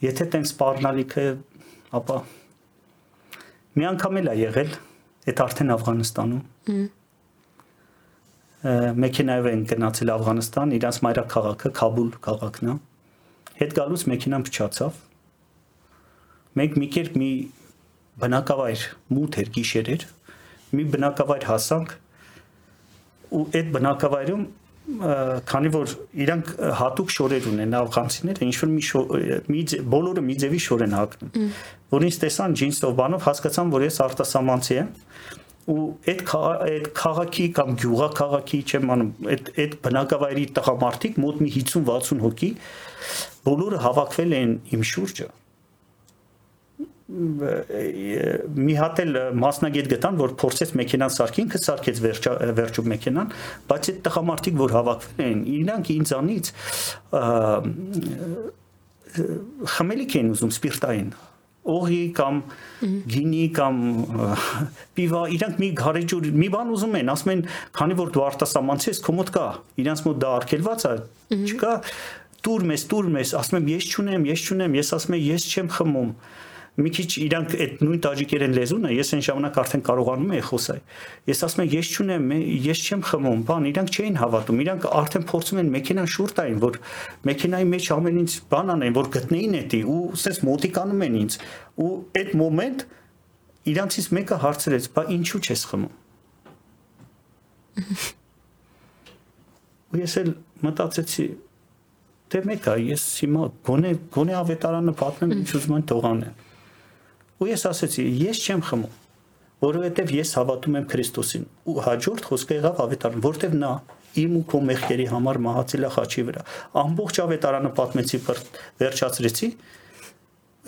Եթե տենց սպառնալիքը, ապա մի անգամ էլ է եղել, այդ արդեն Աфghanստանում։ Մեքենայով են գնացել Աфghanistan, իրանց մայրաքաղաքը Քաբուլ քաղաքն է։ Հետ գալուց մեքենան փչացավ։ Մենք մի կերպ մի բնակավայր մութ էր գիշեր էր, մի բնակավայր հասանք ու այդ բնակավայրում քանի որ իրանք հատուկ շորեր ունեն աֆղանցիները ինչ որ մի մի բոլորը մի ձևի շոր են հագնում որ ինձ տեսան ջինսով բանով հասկացան որ ես արտասահմանցի եմ ու այդ այդ քաղաքի կամ գյուղա չեմ անում այդ այդ բնակավայրի տղամարդիկ մոտ մի 50-60 հոգի բոլորը հավաքվել են իմ շուրջը մի հատ էլ մասնագետ գտան, որ փորձեց մեքենան սարքի, ինքը սարքեց վերջում մեքենան, բայց այդ տղամարդիկ, որ հավաքվել են, իրանք ինձանից խմելիք են ուզում սպիրտային օղի կամ գինի կամ պիվա իրանք մի գարեջուր մի բան ուզում են ասում են քանի որ դու արտասահմանցի ես քո մոտ կա իրանք մոտ դա արկելված է չկա տուր մեզ տուր մեզ ասում եմ ես չունեմ ես չունեմ ես ասում եմ ես չեմ խմում մի քիչ իրանք այդ նույն տաջիկերեն լեզուն է, ես այն ժամանակ արդեն կարողանում եի խոսալ։ Ես ասում եմ, ես չունեմ, ես չեմ խմում, բան, իրանք չէին հավատում, իրանք արդեն փորձում են մեքենան շուրջ տային, որ մեքենայի մեջ ամեն ինչ բան անեն, որ գտնեին էդի ու ասես մոտիկանում են ինձ։ Ու այդ մոմենտ իրանցից մեկը հարցրեց, «Բա ինչու չես խմում»։ Ու ես էլ մտածեցի, դե մեկա, ես հիմա գոնե գոնե ավետարանը պատմեմ, ինչ ուզում են թողանեմ։ Ու ես ասեցի, ես չեմ խմում, որովհետև ես հավատում եմ Քրիստոսին։ Ու հաջորդ խոսքը եղավ ավետարան, որովհետև նա իմ ու քո մեղքերի համար մահացել է խաչի վրա։ Ամբողջ ավետարանը պատմեցի, վերջացրեցի։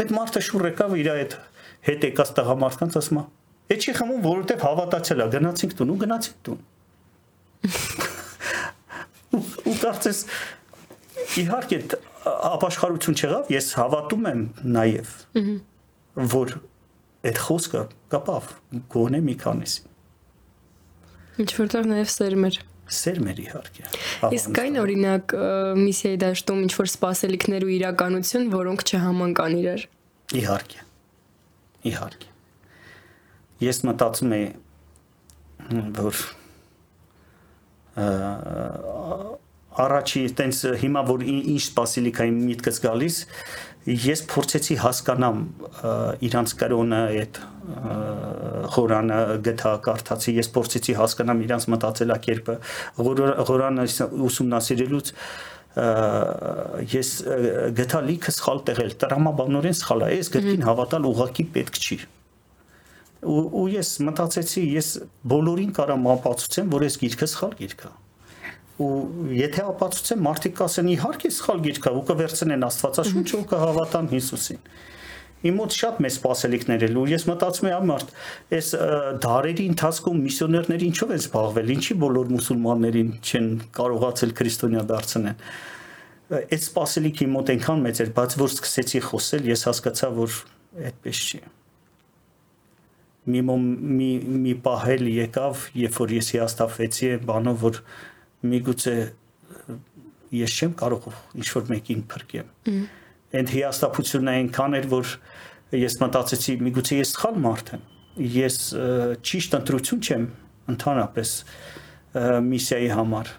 Այդ մարդը շուռ եկավ իր այդ հետ եկած տղամարդկանց ասում է. «Էդ չի խմում, որովհետև հավատացել է, գնացինք տուն ու գնացինք տուն»։ ու կարծես իհարկե ապաշխարություն չեղավ, ես հավատում եմ նաև։ Ահա որ այդ խոսքը կապավ գոնե մի քանիսի։ Ինչ որտեղ նաև սերմեր սերմեր իհարկե։ Իսկ կային օրինակ միսիայի դաշտում ինչ որ սպասելիքներ ու իրականություն, որոնք չհամանկան իրար։ Իհարկե։ Իհարկե։ Ես մտածում եի որ առաջի տենց հիմա որ ինչ սպասելիքային միտքս գալիս ես փորձեցի հասկանամ իրանց կրոնը այդ Ղուրանը գտա կարդացի ես փորձեցի հասկանամ իրանց մտածելակերպը Ղուրանը ուսումնասիրելուց ես գտա լիքը սխալ տեղել տրամաբանորեն սխալ է ես գրքին հավատալ ուղակի պետք չի ու, ու ես մտածեցի ես բոլորին կարամ ապացուցեմ որ ես գիրքը սխալ գիրք է ու եթե ապացուցեմ մարդիկ կասեն իհարկե սխալ գիրք է ու կվերցնեն Աստվածաշունչը ու կհավատան Հիսուսին իմ մոտ շատ մեծ սպասելիքներ էլ ու ես մտածում եմ ամարտ այս դարերի ընթացքում միսիոներները ինչով են զբաղվել ինչի բոլոր մուսուլմաններին չեն կարողացել քրիստոնյա դարձնել այդ սպասելիքի մոտ այնքան մեծ էր բայց որ սկսեցի խոսել ես հասկացա որ այդպես չի մի մի մի պահել եկավ երբ որ ես հիաստափվեցի բանով որ միգուցե ես չեմ կարող ինչ որ մեկին փրկեմ։ Այդ հիաստապությունը այնքան էր, որ ես մտածեցի, միգուցե ես սխալ մարդ եմ։ Ես ճիշտ ընտրություն չեմ ընդհանրապես միսիայի համար։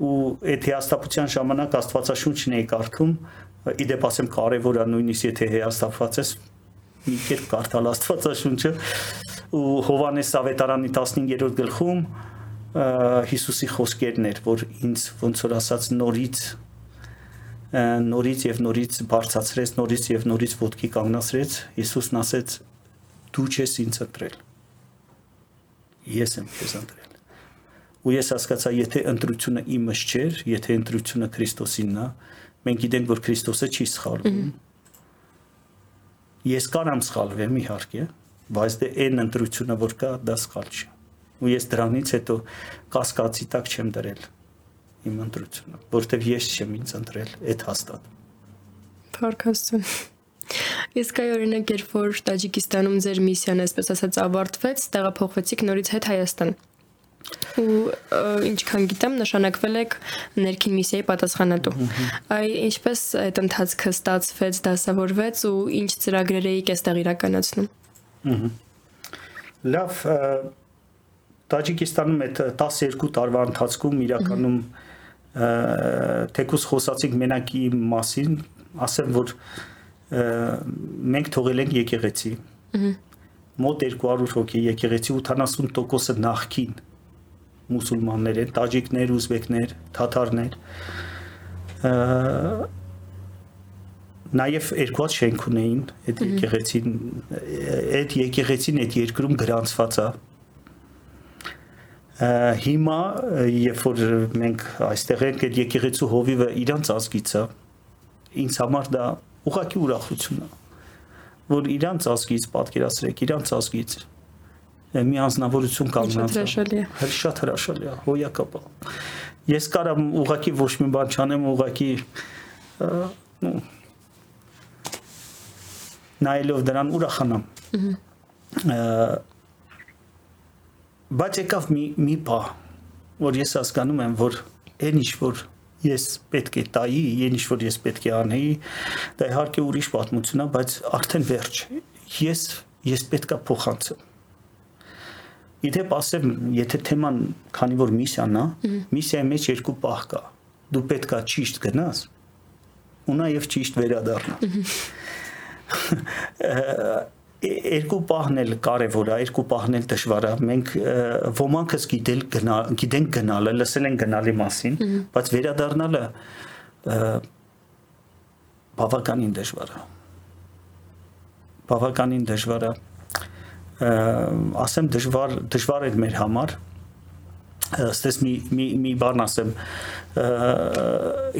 Ու այդ հիաստապության ժամանակ Աստվածաշունչն էի կարդում, իդեպ ասեմ կարևոր է նույնիսկ եթե հիաստապված ես մի կերպ կարդալ Աստվածաշունչը ու Հովանես Ավետարանի 15-րդ գլխում Հիսուսի խոսքերն էր, որ ինձ ոնց որ ասած նորից նորից եւ նորից բարձացրեց, նորից եւ նորից ոտքի կանգնացրեց, Հիսուսն ասեց դու չես ինձ ընտրել։ ես եմ քեզ ընտրել։ Ու ես հասկացա, եթե ընտրությունը իմս չէր, եթե ընտրությունը Քրիստոսինն է, մենք գիտենք, որ Քրիստոսը չի սխալվում։ Ես կարամ սխալվեմ իհարկե, բայց դե այն ընտրությունը, որ կա, դա սխալ չի։ Ու ես դրանից հետո կասկածի տակ չեմ դրել իմ ընտրությունը, որովհետև ես չեմ ինձ ընտրել, այդ հաստատ։ Փարքաստուն։ Իսկ այ օրինակ երբ որ Տաջիկստանում ձեր միսիան այսպես ասած ավարտվեց, տեղափոխվեցիք նորից հետ Հայաստան ու ինչքան գիտեմ նշանակվել եք ներքին միսիայի պատասխանատու։ Այ ինչպես այդ ընթացքը ստացվեց, դասավորվեց ու ինչ ծրագրեր էիք այստեղ իրականացնում։ Լավ, Տաջիկստանում այդ 12 տարվա ընթացքում իրականում թեկուս խոսացիք մենակի մասին, ասեմ որ մենք թողել ենք եկեղեցի։ Մոտ 200 հոգի եկեղեցի 80%-ը նախքին մուսուլմաններ են, տաջիկներ, ուզբեկներ, թաթարներ։ Նաև երկուած շենք ունեին այդ եկեղեցին, այդ եկեղեցին այդ երկրում գրանցված է։ Հիմա երբ որ մենք այստեղ ենք, այդ եկեղեցու հովիվը իրանց ազգից է, ինձ համար դա ուղղակի ուրախություն է, որ իրանց ազգից պատկերացրեք, իրանց ազգից մի անznավորություն կանգնած է։ Շատ հրաշալի է, հոյակապա։ Ես կարամ ուղակի ոչ մի բան չանեմ, ուղակի նո նայելով դրան ուրախանամ։ Բայց եկավ մի մի բա, որ ես հասկանում եմ, որ այն ինչ որ ես պետք է տայի, այն ինչ որ ես պետք է անեի, դա իհարկե ուրիշ պատմություն է, բայց արդեն վերջ։ Ես ես պետքա փոխանցեմ Իդեպ ասեմ, եթե թեման, քանի որ միսիան է, միսիայի մեջ երկու պահ կա։ Դու պետքա ճիշտ գնաս ու նաև ճիշտ վերադառնալ։ Երկու պահն էլ կարևոր է, երկու պահն էլ դժվար է։ Մենք ոմանքս գիտել գնալ, գիտենք գնալը, լսել են գնալի մասին, բայց վերադառնալը բավականին դժվար է։ Բավականին դժվար է ասեմ դժվար դժվար էր մեր համար ստես մի մի մի բան ասեմ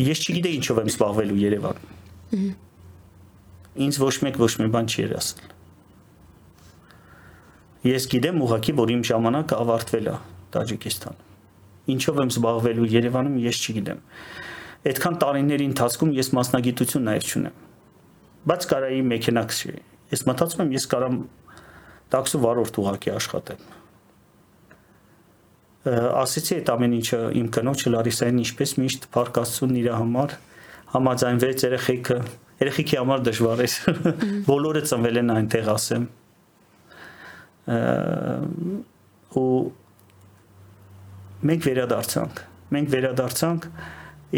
ես չգիտեի ինչով եմ զբաղվելու Երևան ինձ ոչ մեկ ոչ մի բան չի ասել ես գիտեմ ուղղակի որ իմ ժամանակը ավարտվել է Տաջիկստան ինչով եմ զբաղվելու Երևանում ես չգիտեմ այդքան տարիների ընթացքում ես մասնագիտություն նաև չունեմ բայց կարայի մեքենա քշի ես մտածում եմ ես կարամ տաքսու վարորդ ուղակի աշխատեմ ասեցի այդ ամեն ինչը իմ կնոջը Լարիսային ինչպես միշտ փարկացուն իր համար համաձայնվեց երեխեքը երեխեքի համար դժվար է բոլորը ծնվել են այնտեղ ասեմ ու մենք վերադարձանք մենք վերադարձանք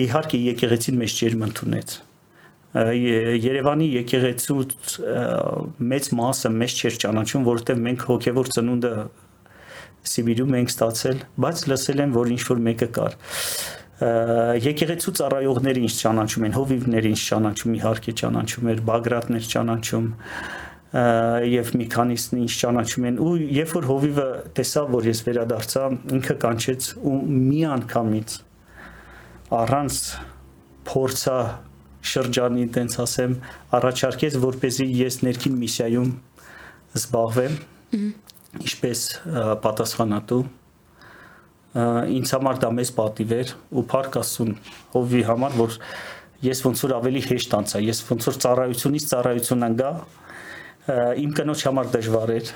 իհարկե եկեղեցին մեզ ջերմ ընդունեց Երևանի եկեղեցուց մեծ մասը մեզ չէր ճանաչում, որովհետև մենք հոգևոր ծնունդը Սիբիրում ենք ստացել, բայց լսել եմ, որ ինչ որ մեկը կար եկեղեցու ծառայողները ինչ ճանաչում են, հովիվները ինչ ճանաչում, իհարկե ճանաչում էր, բագրատներ ճանաչում եւ մի քանիսն ինչ ճանաչում են ու երբ որ հովիվը տեսավ որ ես վերադարձա ինքը կանչեց ու մի անգամից առանց փորձա շրջանի, տենց ասեմ, առաջարկեց, որ เป զի ես ներքին միսիայում զբաղվեմ, ինչպես պատասխանատու ինձ համար դա մեծ պատիվ էր ու փառք Աստծուն հովի համար որ ես ոնց որ ավելի հեշտ անցա ես ոնց որ ծառայությունից ծառայություն անգա իմ կնոջ համար դժվար էր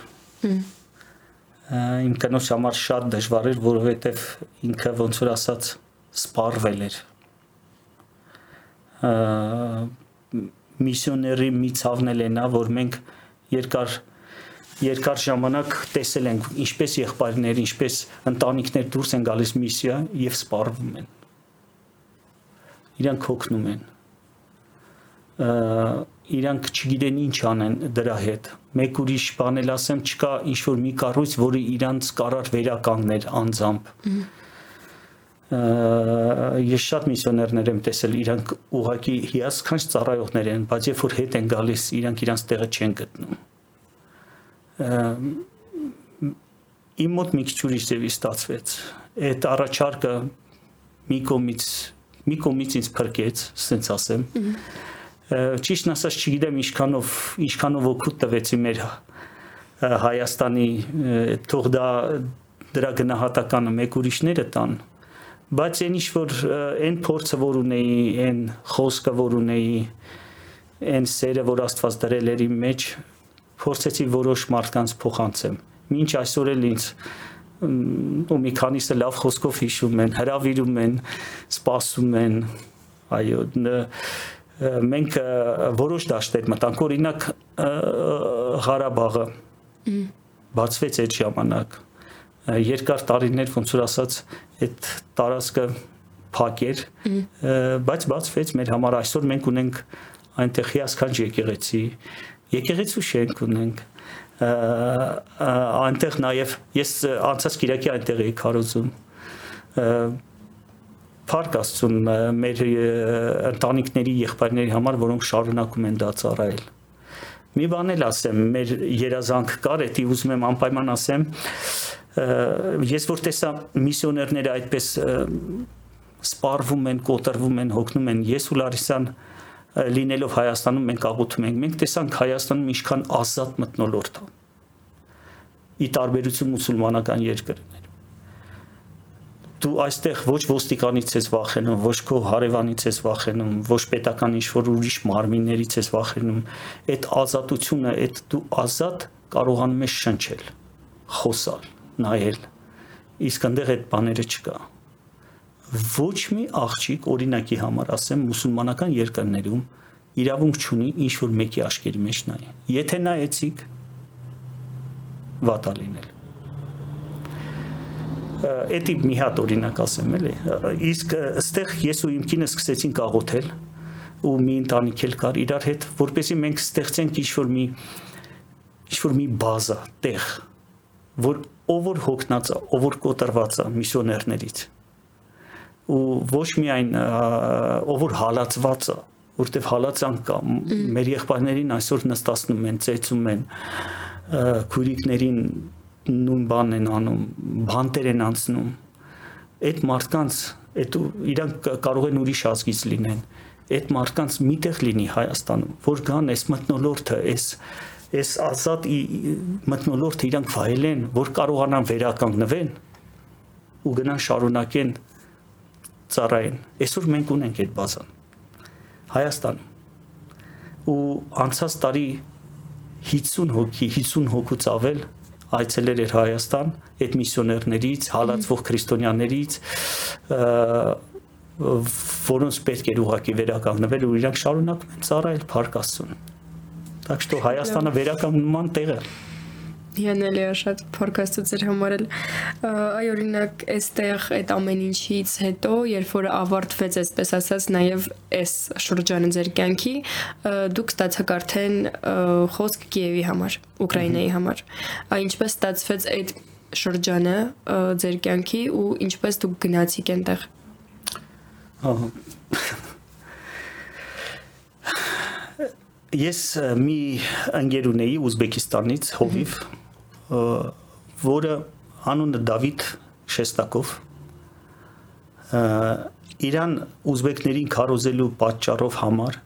իմ կնոջ համար շատ դժվար էր որովհետև ինքը ոնց որ ասած սպառվել էր միսիոների մի ցավնել է նա, որ մենք երկար երկար ժամանակ տեսել ենք ինչպես եղբայրներ, ինչպես ընտանիքներ դուրս են գալիս միսիա եւ սպառվում են։ Իրանք հոգնում են։ Իրանք չգիտեն ինչ անեն դրա հետ։ Մեկ ուրիշ բան էլ ասեմ, չկա ինչ որ մի կառույց, որը իրանց կարար վերականգներ անձամբ։ Ա ես շատ միսիոներներ եմ տեսել, իրանք ուղակի հիասքանչ ծառայողներ են, բայց երբ որ հետ են գալիս, իրանք իրանց տեղը չեն գտնում։ իմ մոտ մի քիչ ուրիշ ձևի ստացվեց այդ առաջարկը մի կողմից մի կողմից ինձ փրկեց ասենց ասեմ ճիշտն ասած չգիտեմ ինչքանով ինչքանով օգուտ տվեցի մեր Հայաստանի թող դա դրա գնահատականը մեկ ուրիշները տան բայց այն ինչ որ այն փորձը որ ունեի այն խոսքը որ ունեի այն սերը որ Աստված դրել էր իմ մեջ փորձեցի որոշ մարդկանց փոխանցեմ Մինչ այսօր էլ ինձ ու մի քանիսը լավ խոսքով հիշում են, հravirում են, սպասում են, այո, մենք որոշ դաշտեր մտանք, օրինակ Ղարաբաղը բացվեց այդ ժամանակ երկար տարիներ ոնց որ ասած այդ տարածքը փակեր բայց բացվեց մեր համար այսօր մենք ունենք այնտեղ հիասքանչ եկեղեցի եկեղեցու շենք ունենք այնտեղ նաև ես անցած Կիրակի այնտեղ էի քարոզում Փառք Աստծուն մեր ընտանիքների եղբայրների համար, որոնք շարունակում են դա ծառայել։ Մի բան էլ ասեմ, մեր երազանք կար, էդի ուզում եմ անպայման ասեմ, ես որ տեսա միսիոներները այդպես սպառվում են, կոտրվում են, հոգնում են, ես ու Լարիսան լինելով Հայաստանում մենք աղոթում ենք։ Մենք տեսանք Հայաստանում ինչքան ազատ մտնոլորտ է։ Ի տարբերություն մուսուլմանական երկրներ։ Դու այստեղ ոչ ոստիկանից ես վախենում, ոչ քո հարևանից ես վախենում, ոչ պետական ինչ-որ ուրիշ մարմիններից ես վախենում։ Այդ ազատությունը, այդ դու ազատ կարողանում ես շնչել, խոսալ, նայել։ Իսկ այնտեղ այդ բաները չկա ոչ մի աղջիկ օրինակի համար ասեմ մուսուլմանական երկրներում իրավունք չունի ինչ որ մեկի աշկերի մեջ նայ։ Եթե նայեցիք վատա լինել։ Էդի մի հատ օրինակ ասեմ էլի։ Իսկ այստեղ ես ու իմ կինը սկսեցինք աղոթել ու մի ընտանիք էլ կար իրար հետ, որպեսզի մենք ստեղծենք ինչ որ մի ինչ որ մի բազա, տեղ, որ ով որ հոգնած է, ով որ կոտրված է միսիոներներից ու ոչ միայն ով որ հալածված է որտեվ հալածանք կա մեր եղբայրներին այսօր նստացնում են ծեծում են քուրիկներին նույն բանն են անում բանտեր են անցնում այդ մարդկանց այդ իրանք կարող են ուրիշ ազգից լինեն այդ մարդկանց միտեղ լինի Հայաստանում որ գան այս մտնոլորտը այս այս ազատ մտնոլորտը իրանք վայելեն որ կարողանան վերականգնվեն ու գնան շարունակեն ծառայեն։ Այսօր մենք ունենք այդ բազան։ Հայաստան։ Ու անցած տարի 50 հոգի, 50 հոգուց ավել այցելեր էր Հայաստան այդ միսիոներներից, հալածվող քրիստոնյաներից, որոնց պետք էր ուղակի վերականգնվել ու իրանք շարունակում են ծառայել Փարք Աստծուն։ Так что Հայաստանը վերականգնման տեղը հիանալի է շատ փորկաստու ձեր համար էլ այ օրինակ այստեղ այդ ամեն ինչից հետո երբ որ ավարտվեց այսպես ասած նաև այս շրջանը ձեր կյանքի դուք ստացաք արդեն խոսք Կիևի համար Ուկրաինայի համար այ ինչպես ստացվեց այդ շրջանը ձեր կյանքի ու ինչպես դուք գնացիք այնտեղ ես մի ընկեր ունեի Ուզբեկիստանից հովիվ որը անունը Դավիթ Շեստակով Իրան ուզբեկներին քարոզելու պատճառով համար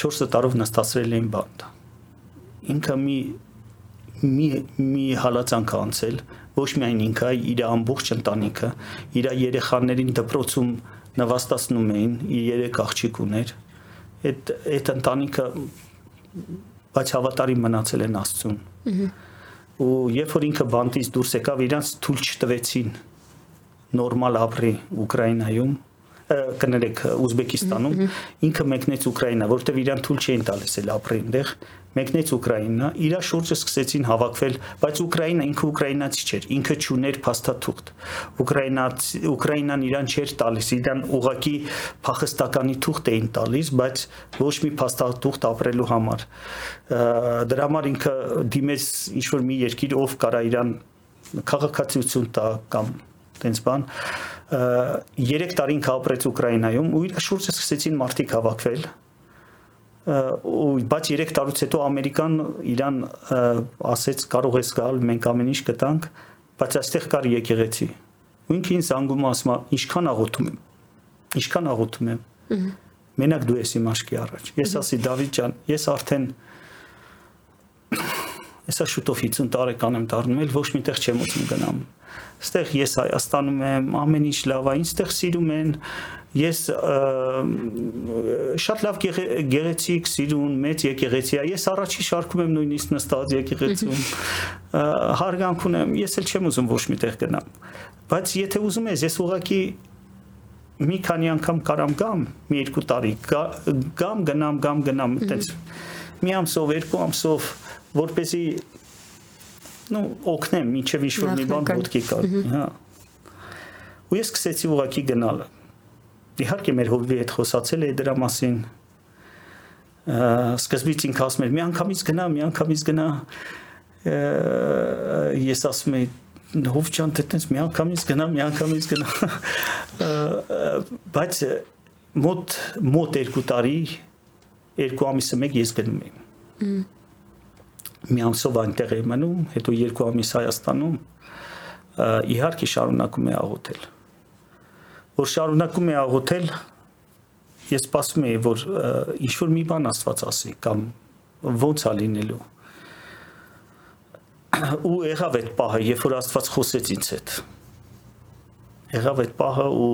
4 տարով նստացրել էին բանտ։ Ինքը մի մի մի հալածանք անցել, ոչ միայն ինքը, իր ամբողջ ընտանիքը, իր երեխաներին դպրոցում նվաստացնում էին, իր երեք աղջիկ ուներ։ Այդ այդ ընտանիքը բայց հավատարիմ մնացել են Աստծուն։ Ահա ու երբ որ ինքը բանտից դուրս եկավ, իրանց թույլ չտվեցին նորմալ ապրի Ուկրաինայում կներեք Ուզբեկիստանում ինքը մեկնեց Ուկրաինա, որտեվ իրան թույլ չէին տալիս էլ ապրեն այնտեղ, մեկնեց Ուկրաինա, իր շուրջը սկսեցին հավաքվել, բայց Ուկրաինա ինքը ուկրաինացի չէր, ինքը ճուներ փաստաթուղթ։ Ուկրաինաց Ուկրաինան իրան չէր տալիս, իրան ուղակի փախստականի թուղթ էին տալիս, բայց ոչ մի փաստաթուղթ ապրելու համար։ Դրա համար ինքը դիմեց ինչ որ մի երկիր, ով կարա իրան քաղաքացիություն տա կամ տենց բան 3 տարին կապրեց Ուկրաինայում ու իր շուրջը սկսեցին մարդիկ հավաքվել բայց 3 տարուց հետո ամերիկան իրան ասեց կարող ես գալ մենք ամեն ինչ կտանք բայց այստեղ կար եկեղեցի ու ինքը ինձ անգում ասում է ինչքան աղոթում եմ ինչքան աղոթում եմ մենակ դու ես իմ աշկի առաջ ես ասի Դավիթ ջան ես արդեն Հեսա շուտով 50 տարեկան եմ դառնում, էլ ոչ միտեղ չեմ ուզում գնամ։ Այստեղ ես Հայաստանում եմ, ամեն ինչ լավ է, ինձ սիրում են, ես շատ լավ գեղեցիկ սիրուն մեծ եկեղեցի է ես առաջի շարքում եմ նույնիսկ նստած եկեղեցում հարգանք ունեմ ես էլ չեմ ուզում ոչ միտեղ գնամ բայց եթե ուզում ես ես ուղակի մի քանի անգամ կարամ գամ մի երկու տարի գամ գնամ գամ գնամ այտենց մի ամսով երկու ամսով որպեսի նո օգնեմ ինչև ինչ որ մի բան ոտքի կա հա ու ես սկսեցի ուղակի գնալը իհարկե մեր հոբբի հետ խոսացել էի դրա մասին սկզբից ինքը ասում էր մի անգամից գնա մի անգամից գնա ես ասում եի հով ջան դե տենց մի անգամից գնա մի անգամից գնա բայց մոտ մոտ 2 տարի 2 ամիսը մեկ ես գնում եմ մի ամսով այնտեղ եմ մնում, հետո երկու ամիս Հայաստանում իհարկե շարունակում է աղոթել։ Որ շարունակում է աղոթել, ես սպասում եի, որ ինչ որ մի բան Աստված ասի կամ ոնց է լինելու։ Ու եղավ այդ պահը, երբ որ Աստված խոսեց ինձ հետ։ Եղավ այդ պահը ու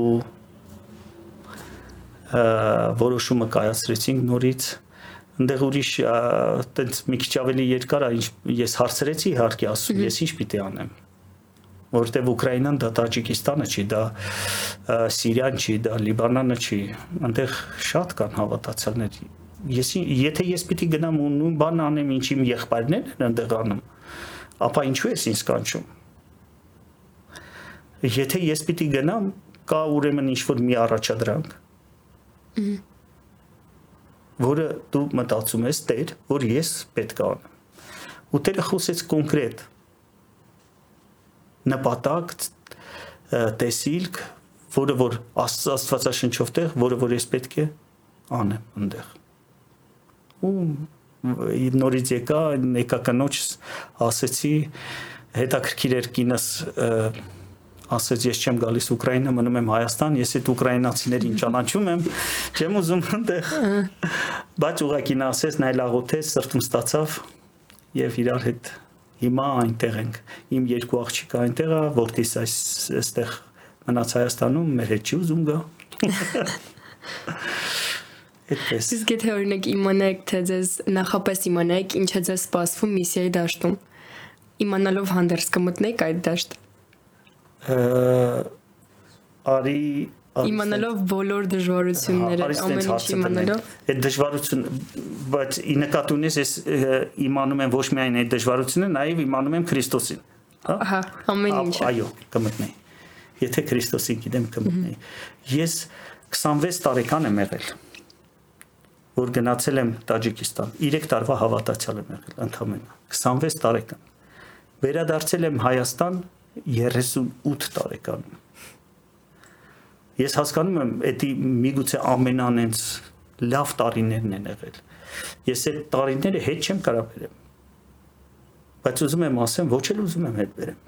որոշումը կայացրեցինք նորից այնտեղ ուրիշ այտենց մի քիչ ավելի երկար է ինչ ես հարցրեցի իհարկե ասում ես ինչ պիտի անեմ որտեվ Ուկրաինան դա Տաջիկստանը չի, դա Սիրիան չի, դա Լիբանանը չի, այնտեղ շատ կան հավատացյալներ։ Ես եթե ես պիտի գնամ ու նույն բանը անեմ, ինչ իմ եղբայրներն են այնտեղ անում, ապա ինչու ես ինձ կանչում։ Եթե ես պիտի գնամ, կա ուրեմն ինչ որ մի առաջադրանք։ որը դու մտածում ես Տեր, որ ես պետք է անեմ։ Ու Տերը խոսեց կոնկրետ նպատակ, տեսիլք, որը որ Աստվածաշնչով տեղ, որը որ ես պետք է անեմ այնտեղ։ Ու նորից եկա, եկա կնոջ ասեցի հետաքրքիր էր կինս ասեց ես չեմ գալիս Ուկրաինա, մնում եմ Հայաստան, ես այդ ուկրաինացիներին ճանաչում եմ, չեմ ուզում այնտեղ։ Բայց ուղղակի նա ասեց, նա լաղոթեց, սրտում ստացավ եւ իրար հետ հիմա այնտեղ ենք։ Իմ երկու աղջիկը այնտեղ է, որտիս այս այստեղ մնաց Հայաստանում, մեր հետ չի ուզում գա։ Այդպես։ Իսկ եթե օրինակ իմանայք, թե ձեզ նախապես իմանայք, ինչ է ձեզ սպասվում միսիայի դաշտում, իմանալով հանդերձ կմտնեիք այդ դաշտ արի իմանալով բոլոր դժվարությունները ամեն ինչ իմանալով այդ դժվարություն բայց ի նկատի ունես ես իմանում եմ ոչ միայն այդ դժվարությունը նաև իմանում եմ Քրիստոսին հա հա ամեն ինչ այո կմտնեի եթե Քրիստոսին գիտեմ կմտնեի ես 26 տարեկան եմ եղել որ գնացել եմ Տաջիկստան 3 տարվա հավատացյալ եմ եղել ընդհանրապես 26 տարեկան վերադարձել եմ Հայաստան 38 տարեկանում։ Ես հասկանում եմ, դա միգուցե ամենանենց լավ տարիներն են եղել։ Ես այդ տարիները հետ չեմ կարող բերեմ։ Բայց ուզում եմ ասեմ, ոչ էլ ուզում եմ հետ բերեմ։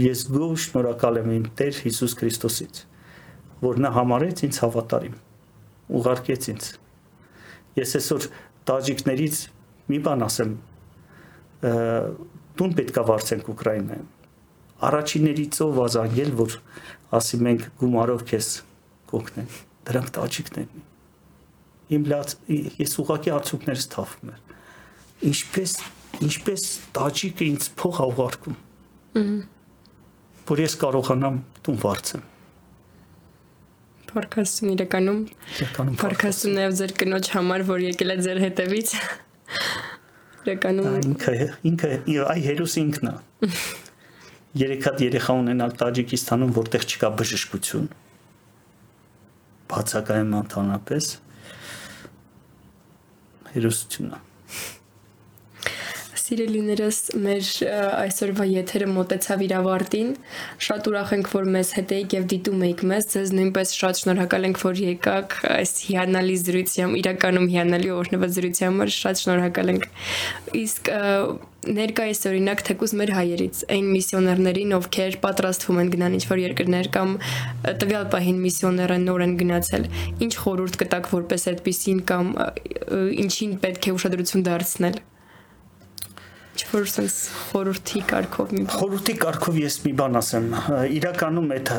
Ես գոհ շնորհակալ եմ իմ Տեր Հիսուս Քրիստոսից, որ նա համարեց ինձ հավատարիմ, ուղարկեց ինձ։ Ես այսօր տաջիկներից մի բան ասեմ, տուն պետքա վարձենք Ուկրաինայում։ Առաջիներից ով ազանգել, որ ասի մենք գումարով քեզ կօգնեն։ Դրանք տաջիկներն են։ Իմ լաց ես ուղակի արդյունքներս թափում եմ։ Ինչպես ինչպես տաջիկը ինձ փող ուղարկում։ Որ ես կարողանամ տուն վարձեմ։ Փարքաստուն իրականում իրականում Փարքաստուն նաև ձեր կնոջ համար, որ եկել է ձեր հետևից Իրականում ինքը ինքը այ հերոս ինքն է։ Երեք հատ երեխա ունենալ Տաջիկստանում, որտեղ չկա բժշկություն։ Բացակայում ընդհանրապես հերոսությունն է։ Սիրելիներս, մեր այսօրվա եթերը մոտեցավ իր ավարտին։ Շատ ուրախ ենք, որ մեզ հետ եք եւ դիտում եք մեզ։ Ձեզ նույնպես շատ շնորհակալ ենք, որ եկաք այս հիանալի զրույցի, իրականում հիանալի օրհնված զրույցի համար շատ շնորհակալ ենք։ Իսկ ներկայիս օրինակ թեկուզ մեր հայերից այն միսիոներներին, ովքեր պատրաստվում են գնան ինչ-որ երկրներ կամ տվյալ պահին միսիոները նոր են գնացել, ինչ խորհուրդ կտակ որպես այդպեսին կամ ինչին պետք է ուշադրություն դարձնել որ sense խորհրդի կարգով մի խորհրդի կարգով ես մի բան ասեմ. Իրականում այդ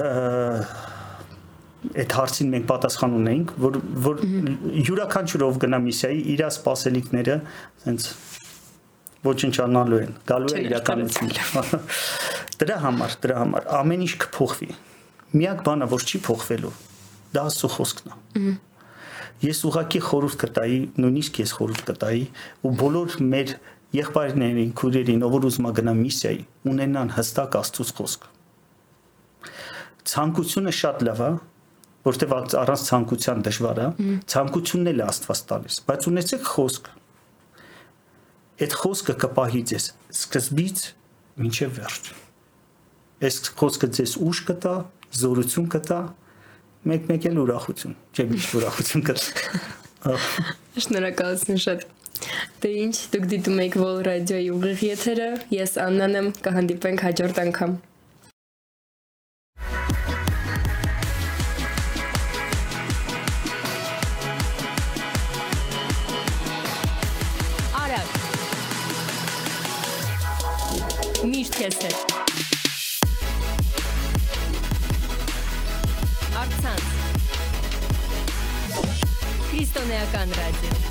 այդ հարցին մենք պատասխան ունենք որ որ յուրաքանչյուրով գնա միսիայի իր սպասելիքները sense ոչնչանալու են գալու է իրականություն դրա համար դրա համար ամեն ինչ կփոխվի միակ բանը որ չի փոխվելու դա աստծո խոսքն է ես ուղակի խորհուրդ կտայի նույնիսկ ես խորհուրդ կտայի ու բոլոր մեր եղբայրներին, քուրերին, ով որ ուզում է գնա միսիայի, ունենան հստակ Աստծո խոսք։ Ցանկությունը շատ լավ է, որտեվ առանց ցանկության դժվար է, ցանկությունն էլ Աստված տալիս, բայց ունեցեք խոսք։ Այդ խոսքը կպահի ձեզ սկզբից մինչև վերջ։ Այս խոսքը ձեզ ուժ կտա, զորություն կտա, մեկ-մեկ էլ ուրախություն, չէ՞ միշտ ուրախություն կտա։ Շնորհակալություն շատ։ Դե ինչ, դուք դիտում եք Vol Radio-ի ուղիղ եթերը, ես Աննան եմ, կհանդիպենք հաջորդ անգամ։ Արագ։ Միշտ քեզ հետ։ Արցանց։ Քրիստոնեական ռադիո